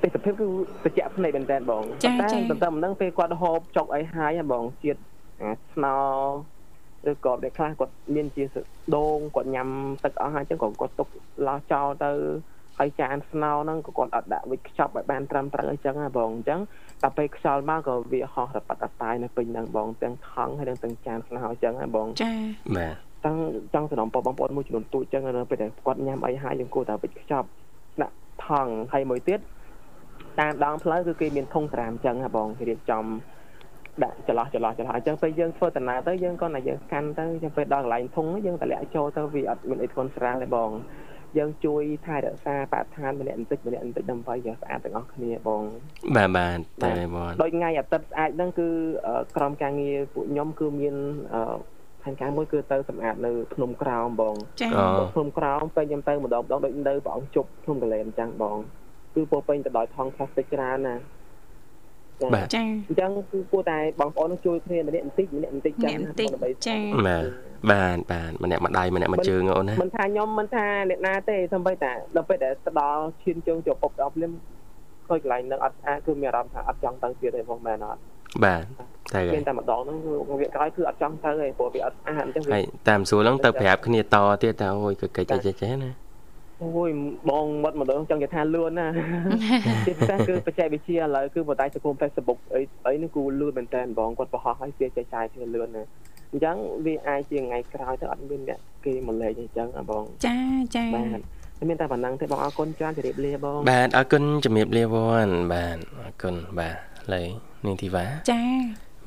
ទេសភាពគឺត្រជាក់ភ្នែកមែនតើបងតែទន្ទឹមហ្នឹងពេលគាត់ហូបចុកអីហើយហ៎បងជាតិអាស្នោ ឬក៏អ្នកខ្លះគាត់មានជាដូងគាត់ញ៉ាំទឹកអស់ហើយអញ្ចឹងក៏គាត់ទុកឡោះចោលទៅហើយចានស្នោហ្នឹងក៏គាត់អត់ដាក់វិចខ្ចប់ឲ្យបានត្រឹមត្រូវអញ្ចឹងណាបងអញ្ចឹងតែពេលខ្យល់មកក៏វាហោះរប៉ាត់អតាយនៅពេញហ្នឹងបងទាំងថង់ហើយទាំងចានស្នោអញ្ចឹងណាបងចាបាទតាំងចង់សំណពបងប្អូនមួយចំនួនទូចអញ្ចឹងនៅពេលដែលគាត់ញ៉ាំអីហើយយើងគួរតែវិចខ្ចប់ដាក់ថង់ហើយមួយទៀតតាមដងផ្លូវគឺគេមានធុងស្រាមអញ្ចឹងណាបងគេរៀបចំ ដាក់ចន្លោះចន្លោះចន្លោះអញ្ចឹងពេលយើងធ្វើដំណើរទៅយើងក៏តែយើងកាន់ទៅអញ្ចឹងពេលដល់កន្លែងធុងយើងតម្លាក់ចូលទៅវាអត់មានអីធ្ងន់ស្រាលទេបងយើងជួយថែរក្សាបរិស្ថានម្នាក់បន្តិចម្នាក់បន្តិចដើម្បីឲ្យស្អាតទាំងអស់គ្នាបងបាទបាទតែបងដូចថ្ងៃអាទិត្យស្អាតហ្នឹងគឺក្រុមការងារពួកខ្ញុំគឺមានផែនការមួយគឺទៅសម្អាតនៅភ្នំក្រោមបងចាអូភ្នំក្រោមពេលខ្ញុំទៅម្ដងម្ដងដូចនៅព្រះអង្គជប់ភ្នំកលែនអញ្ចឹងបងគឺពោពេញទៅដោយថង់ផ្លាស្ទិកច្រើនណា បាទចាអញ្ចឹងគឺគួរតែបងប្អូននឹងជួយគ្នាម្នាក់បន្តិចម្នាក់បន្តិចចឹងម្នាក់បន្តិចចាបាទបាទបាទម្នាក់ម្ដាយម្នាក់មួយជើងអូនណាមិនថាខ្ញុំមិនថាអ្នកណាទេសំបីតាដល់ពេលដែលទៅដល់ឈានជើងជាប់ពុកដល់ភ្លាមឃើញកន្លែងហ្នឹងអត់ស្អាតគឺមានអារម្មណ៍ថាអត់ចង់ទៅទៀតទេផងមែនអត់បាទទៅហើមាយនតែម្ដងហ្នឹងគឺវាក្រោយគឺអត់ចង់ទៅទេព្រោះវាអត់ស្អាតអញ្ចឹងវាហើយតាមសួរហ្នឹងទៅប្រាប់គ្នាតទៀតថាអូយគឺកិច្ចចេះចេះណា អូយបងមាត់ម្ដងចង់និយាយថាលឿនណាជាពិសេសគឺបច្ចេកវិទ្យាឥឡូវគឺបណ្ដាញសង្គម Facebook អីអីហ្នឹងគឺលឿនមែនតើបងគាត់បង្ហោះឲ្យវាចែកចាយគ្នាលឿនណាអញ្ចឹងវាអាចជាថ្ងៃក្រោយទៅអត់មានអ្នកគេមកលេងអញ្ចឹងបងចាចាបាទមានតែប៉ុណ្ណឹងទេបងអរគុណច្រើនជម្រាបលាបងបាទអរគុណជំរាបលាវ៉ាន់បាទអរគុណបាទឡើយនាងធីវ៉ាចា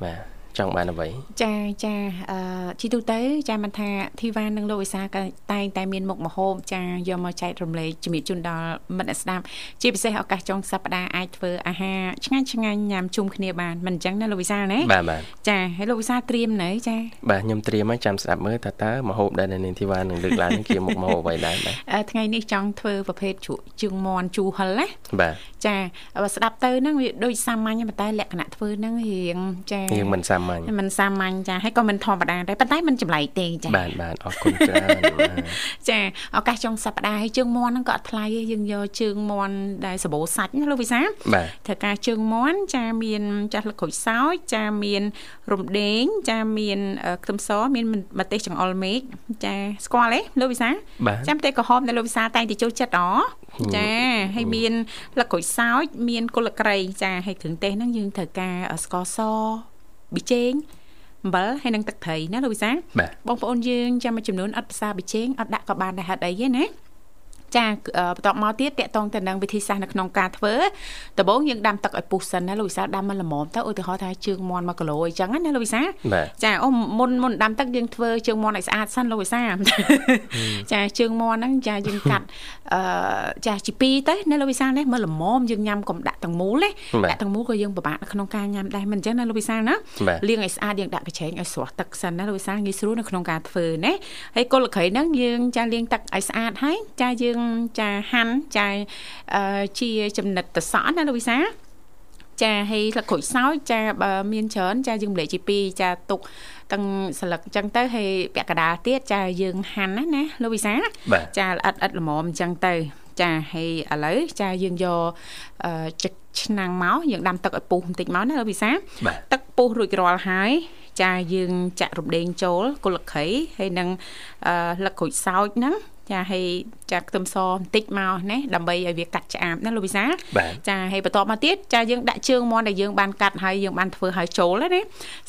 បាទ ចង់បានអ្វីចាចាអឺជីទូទៅចាមិនថាធីវ៉ានិងលោកវិសាក៏តែងតែមានមុខម្ហូបចាយកមកចែករំលែកជំរាបជូនដល់មិត្តអ្នកស្ដាប់ជាពិសេសឱកាសចុងសប្ដាហ៍អាចធ្វើអាហារឆ្ងាញ់ឆ្ងាញ់ញ៉ាំជុំគ្នាបានមិនអញ្ចឹងណាលោកវិសាណាបាទបាទចាហើយលោកវិសាត្រៀមនៅចាបាទខ្ញុំត្រៀមហើយចាំស្ដាប់មើលថាតើមហូបដែលនាងធីវ៉ានឹងលើកឡើងនឹងជាមុខមហូបអ្វីដែរបាទអឺថ្ងៃនេះចង់ធ្វើប្រភេទជ្រក់ជើងមន់ជូរហិលណាបាទចាបើស្ដាប់ទៅហ្នឹងវាដូចសាមញ្ញប៉ុន្តែលក្ខណៈធ្វើហ្នឹងរៀងចាយើងមិនសាមញ្ញមិនសាមញ្ញចាហើយក៏មិនធម្មតាដែរប៉ុន្តែមិនចម្លែកទេចាបាទបាទអរគុណច្រើនបាទចាឱកាសចុងសប្តាហ៍ហើយជើងមន់ហ្នឹងក៏អត់ថ្លៃទេយើងយកជើងមន់ដែលសបោសាច់ណាលោកវិសាបាទធ្វើការជើងមន់ចាមានចាស់លឹកក្រូចសើចចាមានរំដេងចាមានអឺខ្ទឹមសមានម្ទេសចង្អុលមេឃចាស្គាល់ទេលោកវិសាបាទចាំម្ទេសក្រហមដែលលោកវិសាតែងតែចូលចិត្តអចាហើយមានលឹកក្រូចសើចមានគល់លក្រីចាហើយគ្រឿងទេសហ្នឹងយើងត្រូវការស្ករស ប៊ីចេងអំបិលហើយនិងទឹកត្រីណាលោកវិសាបាទបងប្អូនយើងចាំមួយចំនួនអត់ភាសាប៊ីចេងអត់ដាក់ក៏បានដែរហេតុអីទេណា ចាអឺបន្តមកទៀតតកតងទៅនឹងវិធីសាស្ត្រនៅក្នុងការធ្វើដំបូងយើងដាំទឹកឲ្យពុះសិនណាលោកវិសាដាំមកល្មមទៅឧទាហរណ៍ថាជើងមន់1គីឡូអញ្ចឹងណាលោកវិសាបាទចាអូមុនមុនដាំទឹកយើងធ្វើជើងមន់ឲ្យស្អាតសិនលោកវិសាចាជើងមន់ហ្នឹងចាយើងកាត់អឺចាជាពីរទៅណាលោកវិសាណាមើលល្មមយើងញ៉ាំកុំដាក់ទាំងមូលណាដាក់ទាំងមូលក៏យើងពិបាកនៅក្នុងការញ៉ាំដែរមិនអញ្ចឹងណាលោកវិសាណាបាទលាងឲ្យស្អាតយើងដាក់កញ្ឆេងឲ្យស្រស់ទឹកសិនណាលោកវិសាងាយស្រួលនៅក្នុងការធ្វើណាហើយគល់ល្ខៃហ្នឹងយើងចាលាងទឹកឲ្យស្អាតហើយចាយើងចាហាន់ចាអឺជាចំណិតតសក់ណាលោកវិសាចាហើយស្លឹកក្រូចសើចចាបើមានច្រើនចាយើងម្លែកជាពីរចាទុកទាំងស្លឹកអញ្ចឹងទៅហើយពាក់កណ្ដាលទៀតចាយើងហាន់ណាណាលោកវិសាបាទចាល្អិតល្អិតល្មមអញ្ចឹងទៅចាហើយឥឡូវចាយើងយកអឺចិត្តឆ្នាំងមកយើងដាំទឹកឲ្យពុះបន្តិចមកណាលោកវិសាបាទទឹកពុះរួចរាល់ហើយចាយើងចាក់រំដេងចូលគល់លក្ខីហើយនឹងអឺលឹកក្រូចសើចហ្នឹង ចាហើយចាខ្ទឹមសបន្តិចមកណាដើម្បីឲ្យវាកាត់ឆ្អាបណាលោកវិសាបាទចាហើយបន្តមកទៀតចាយើងដាក់ជើងមន់ដែលយើងបានកាត់ហើយយើងបានធ្វើឲ្យចូលហើយណា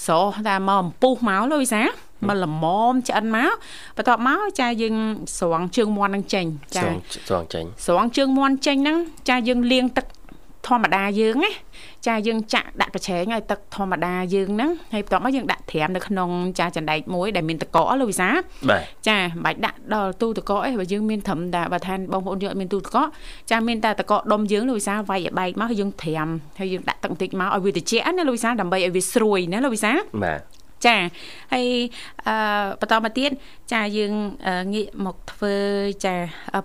ស្រោះតែមកអំពុះមកលោកវិសាមកល្មមឆ្អិនមកបន្ទាប់មកចាយើងស្រង់ជើងមន់នឹងចេញចចាងចងចេញស្រង់ជើងមន់ចេញហ្នឹងចាយើងលាងទឹក ធម្មតាយើងណាចាយើងចាក់ដាក់កញ្ឆេងឲ្យទឹកធម្មតាយើងហ្នឹងហើយបន្ទាប់មកយើងដាក់ត្រាំនៅក្នុងចាចណ្ដែកមួយដែលមានតកកលោកវិសាបាទចាមិនបាច់ដាក់ដល់ទូទឹកកកអីបើយើងមានត្រឹមតែបើថាបងប្អូនយើងអត់មានទូទឹកកកចាមានតែទឹកកកដុំយើងលោកវិសាវាយឲ្យបែកមកហើយយើងត្រាំហើយយើងដាក់ទឹកបន្តិចមកឲ្យវាត្រជាក់ណាលោកវិសាដើម្បីឲ្យវាស្រួយណាលោកវិសាបាទចាហើយអឺបន្តមកទៀតចាយើងអឺងាកមកធ្វើចា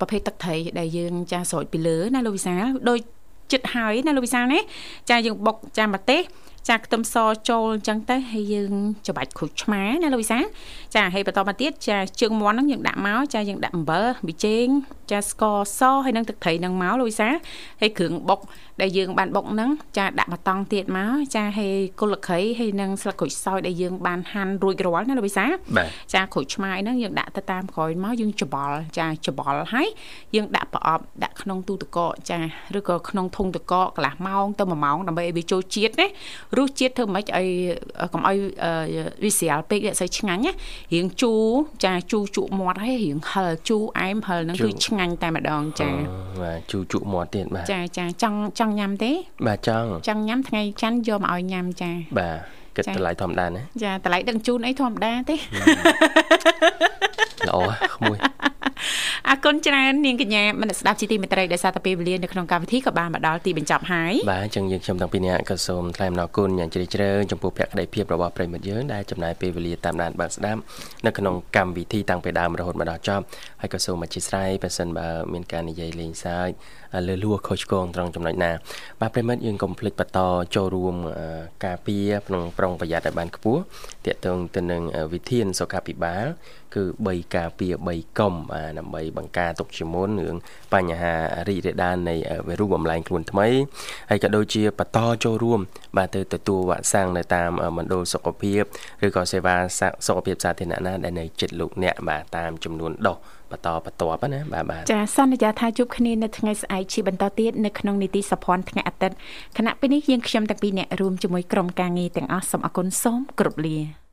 ប្រភេទទឹកត្រីដែលយើងចាស្រោចពីលើណាលោកវិសាដូច ចិត្តហើយណាលោកវិសាណាចាយើងបុកចាម្ទេសចាខ្ទឹមសចូលអញ្ចឹងទៅហើយយើងច្របាច់គ្រូចឆ្មាណាលោកវិសាចាហើយបន្តមកទៀតចាជើងមាន់ហ្នឹងយើងដាក់មកចាយើងដាក់អំបិលប៊ីចេងចាស្ករសហើយនឹងទឹកត្រីហ្នឹងមកលោកវិសាហើយគ្រឿងបុកដែលយើងបានបុកហ្នឹងចាដាក់មកតង់ទៀតមកចាហើយគល់លក្ខីហើយនឹងស្លឹកក្រូចសើចដែលយើងបានហាន់រួចរាល់ណាលោកវិសាបាទចាក្រូចឆ្មាយហ្នឹងយើងដាក់ទៅតាមក្រោយមកយើងច្បល់ចាច្បល់ហើយយើងដាក់ប្រអប់ដាក់ក្នុងទូទឹកកកចាឬក៏ក្នុងធុងទឹកកកកន្លះម៉ោងទៅ1ម៉ោងដើម្បីឲ្យវាចូលជាតិណារសជាតិធ្វើម៉េចឲ្យកុំឲ្យអឺវាស្រាលពេកវាអត់សូវឆ្ងាញ់ណារៀងជូរចាជូរជក់មាត់ហើយរៀងហិលជូរអែមហិលហ្នឹងគឺឆ្ងាញ់តែម្ដងចាបាទជូជក់មាត់ទៀតបាទចាចាចង់ចង់ញ៉ាំទេ បាទចង់ចង់ញ៉ាំថ្ងៃច័ន្ទយកមកឲ្យញ៉ាំចាបាទគិតចា៎តម្លៃធម្មតាណាចាតម្លៃដឹងជូនអីធម្មតាទេល្អក្មួយ អរគុណច្រើននាងកញ្ញាមនស្ដាប់ជីទីមេត្រីដែលសារតែពេលវេលានៅក្នុងកម្មវិធីក៏បានមកដល់ទីបញ្ចប់ហើយបាទអញ្ចឹងយើងខ្ញុំទាំងពីរនាក់ក៏សូមថ្លែងអំណរគុណយ៉ាងជ្រាលជ្រៅចំពោះភក្ដីភាពរបស់ប្រិមិត្តយើងដែលចំណាយពេលវេលាតាមដានបើកស្ដាប់នៅក្នុងកម្មវិធីតាំងពីដើមរហូតមកដល់ចប់ហើយក៏សូមអធិស្ឋានបើសិនបើមានការនិយាយលេងសើចលើលួខុសឆ្គងត្រង់ចំណុចណា បាទប្រិមិត្តយើងកុំភ្លេចបន្តចូលរួមអឺការពារក្នុងប្រុងប្រយ័ត្នឲ្យបានខ្ពស់ទាក់ទងទៅនឹងអឺវិធានសុខាភិបាល គឺ3ការពារ3កុំបាទដើម្បីបង្ការទុកជាមុនរឿងបញ្ហារីករាលដាលនៃវីរុសបំលែងខ្លួនថ្មីហើយក៏ដូចជាបន្តចូលរួម បាទទៅទទួលវ៉ាក់សាំងនៅតាមមណ្ឌលសុខភាពឬក៏សេវាសុខភាពសាធារណៈណាដែលនៅជិតលោកអ្នកបាទតាមចំនួនដុសបន្តបន្ទាប់ណាបាទបាទចាសន្យាថាជួបគ្នានៅថ្ងៃស្អែកជាបន្តទៀតនៅក្នុងនីតិសភ័ណ្ឌថ្ងៃអាទិត្យគណៈពេលនេះយើងខ្ញុំទាំងពីរអ្នករួមជាមួយក្រុមការងារទាំងអស់សូមអគុណសូមគោរពលា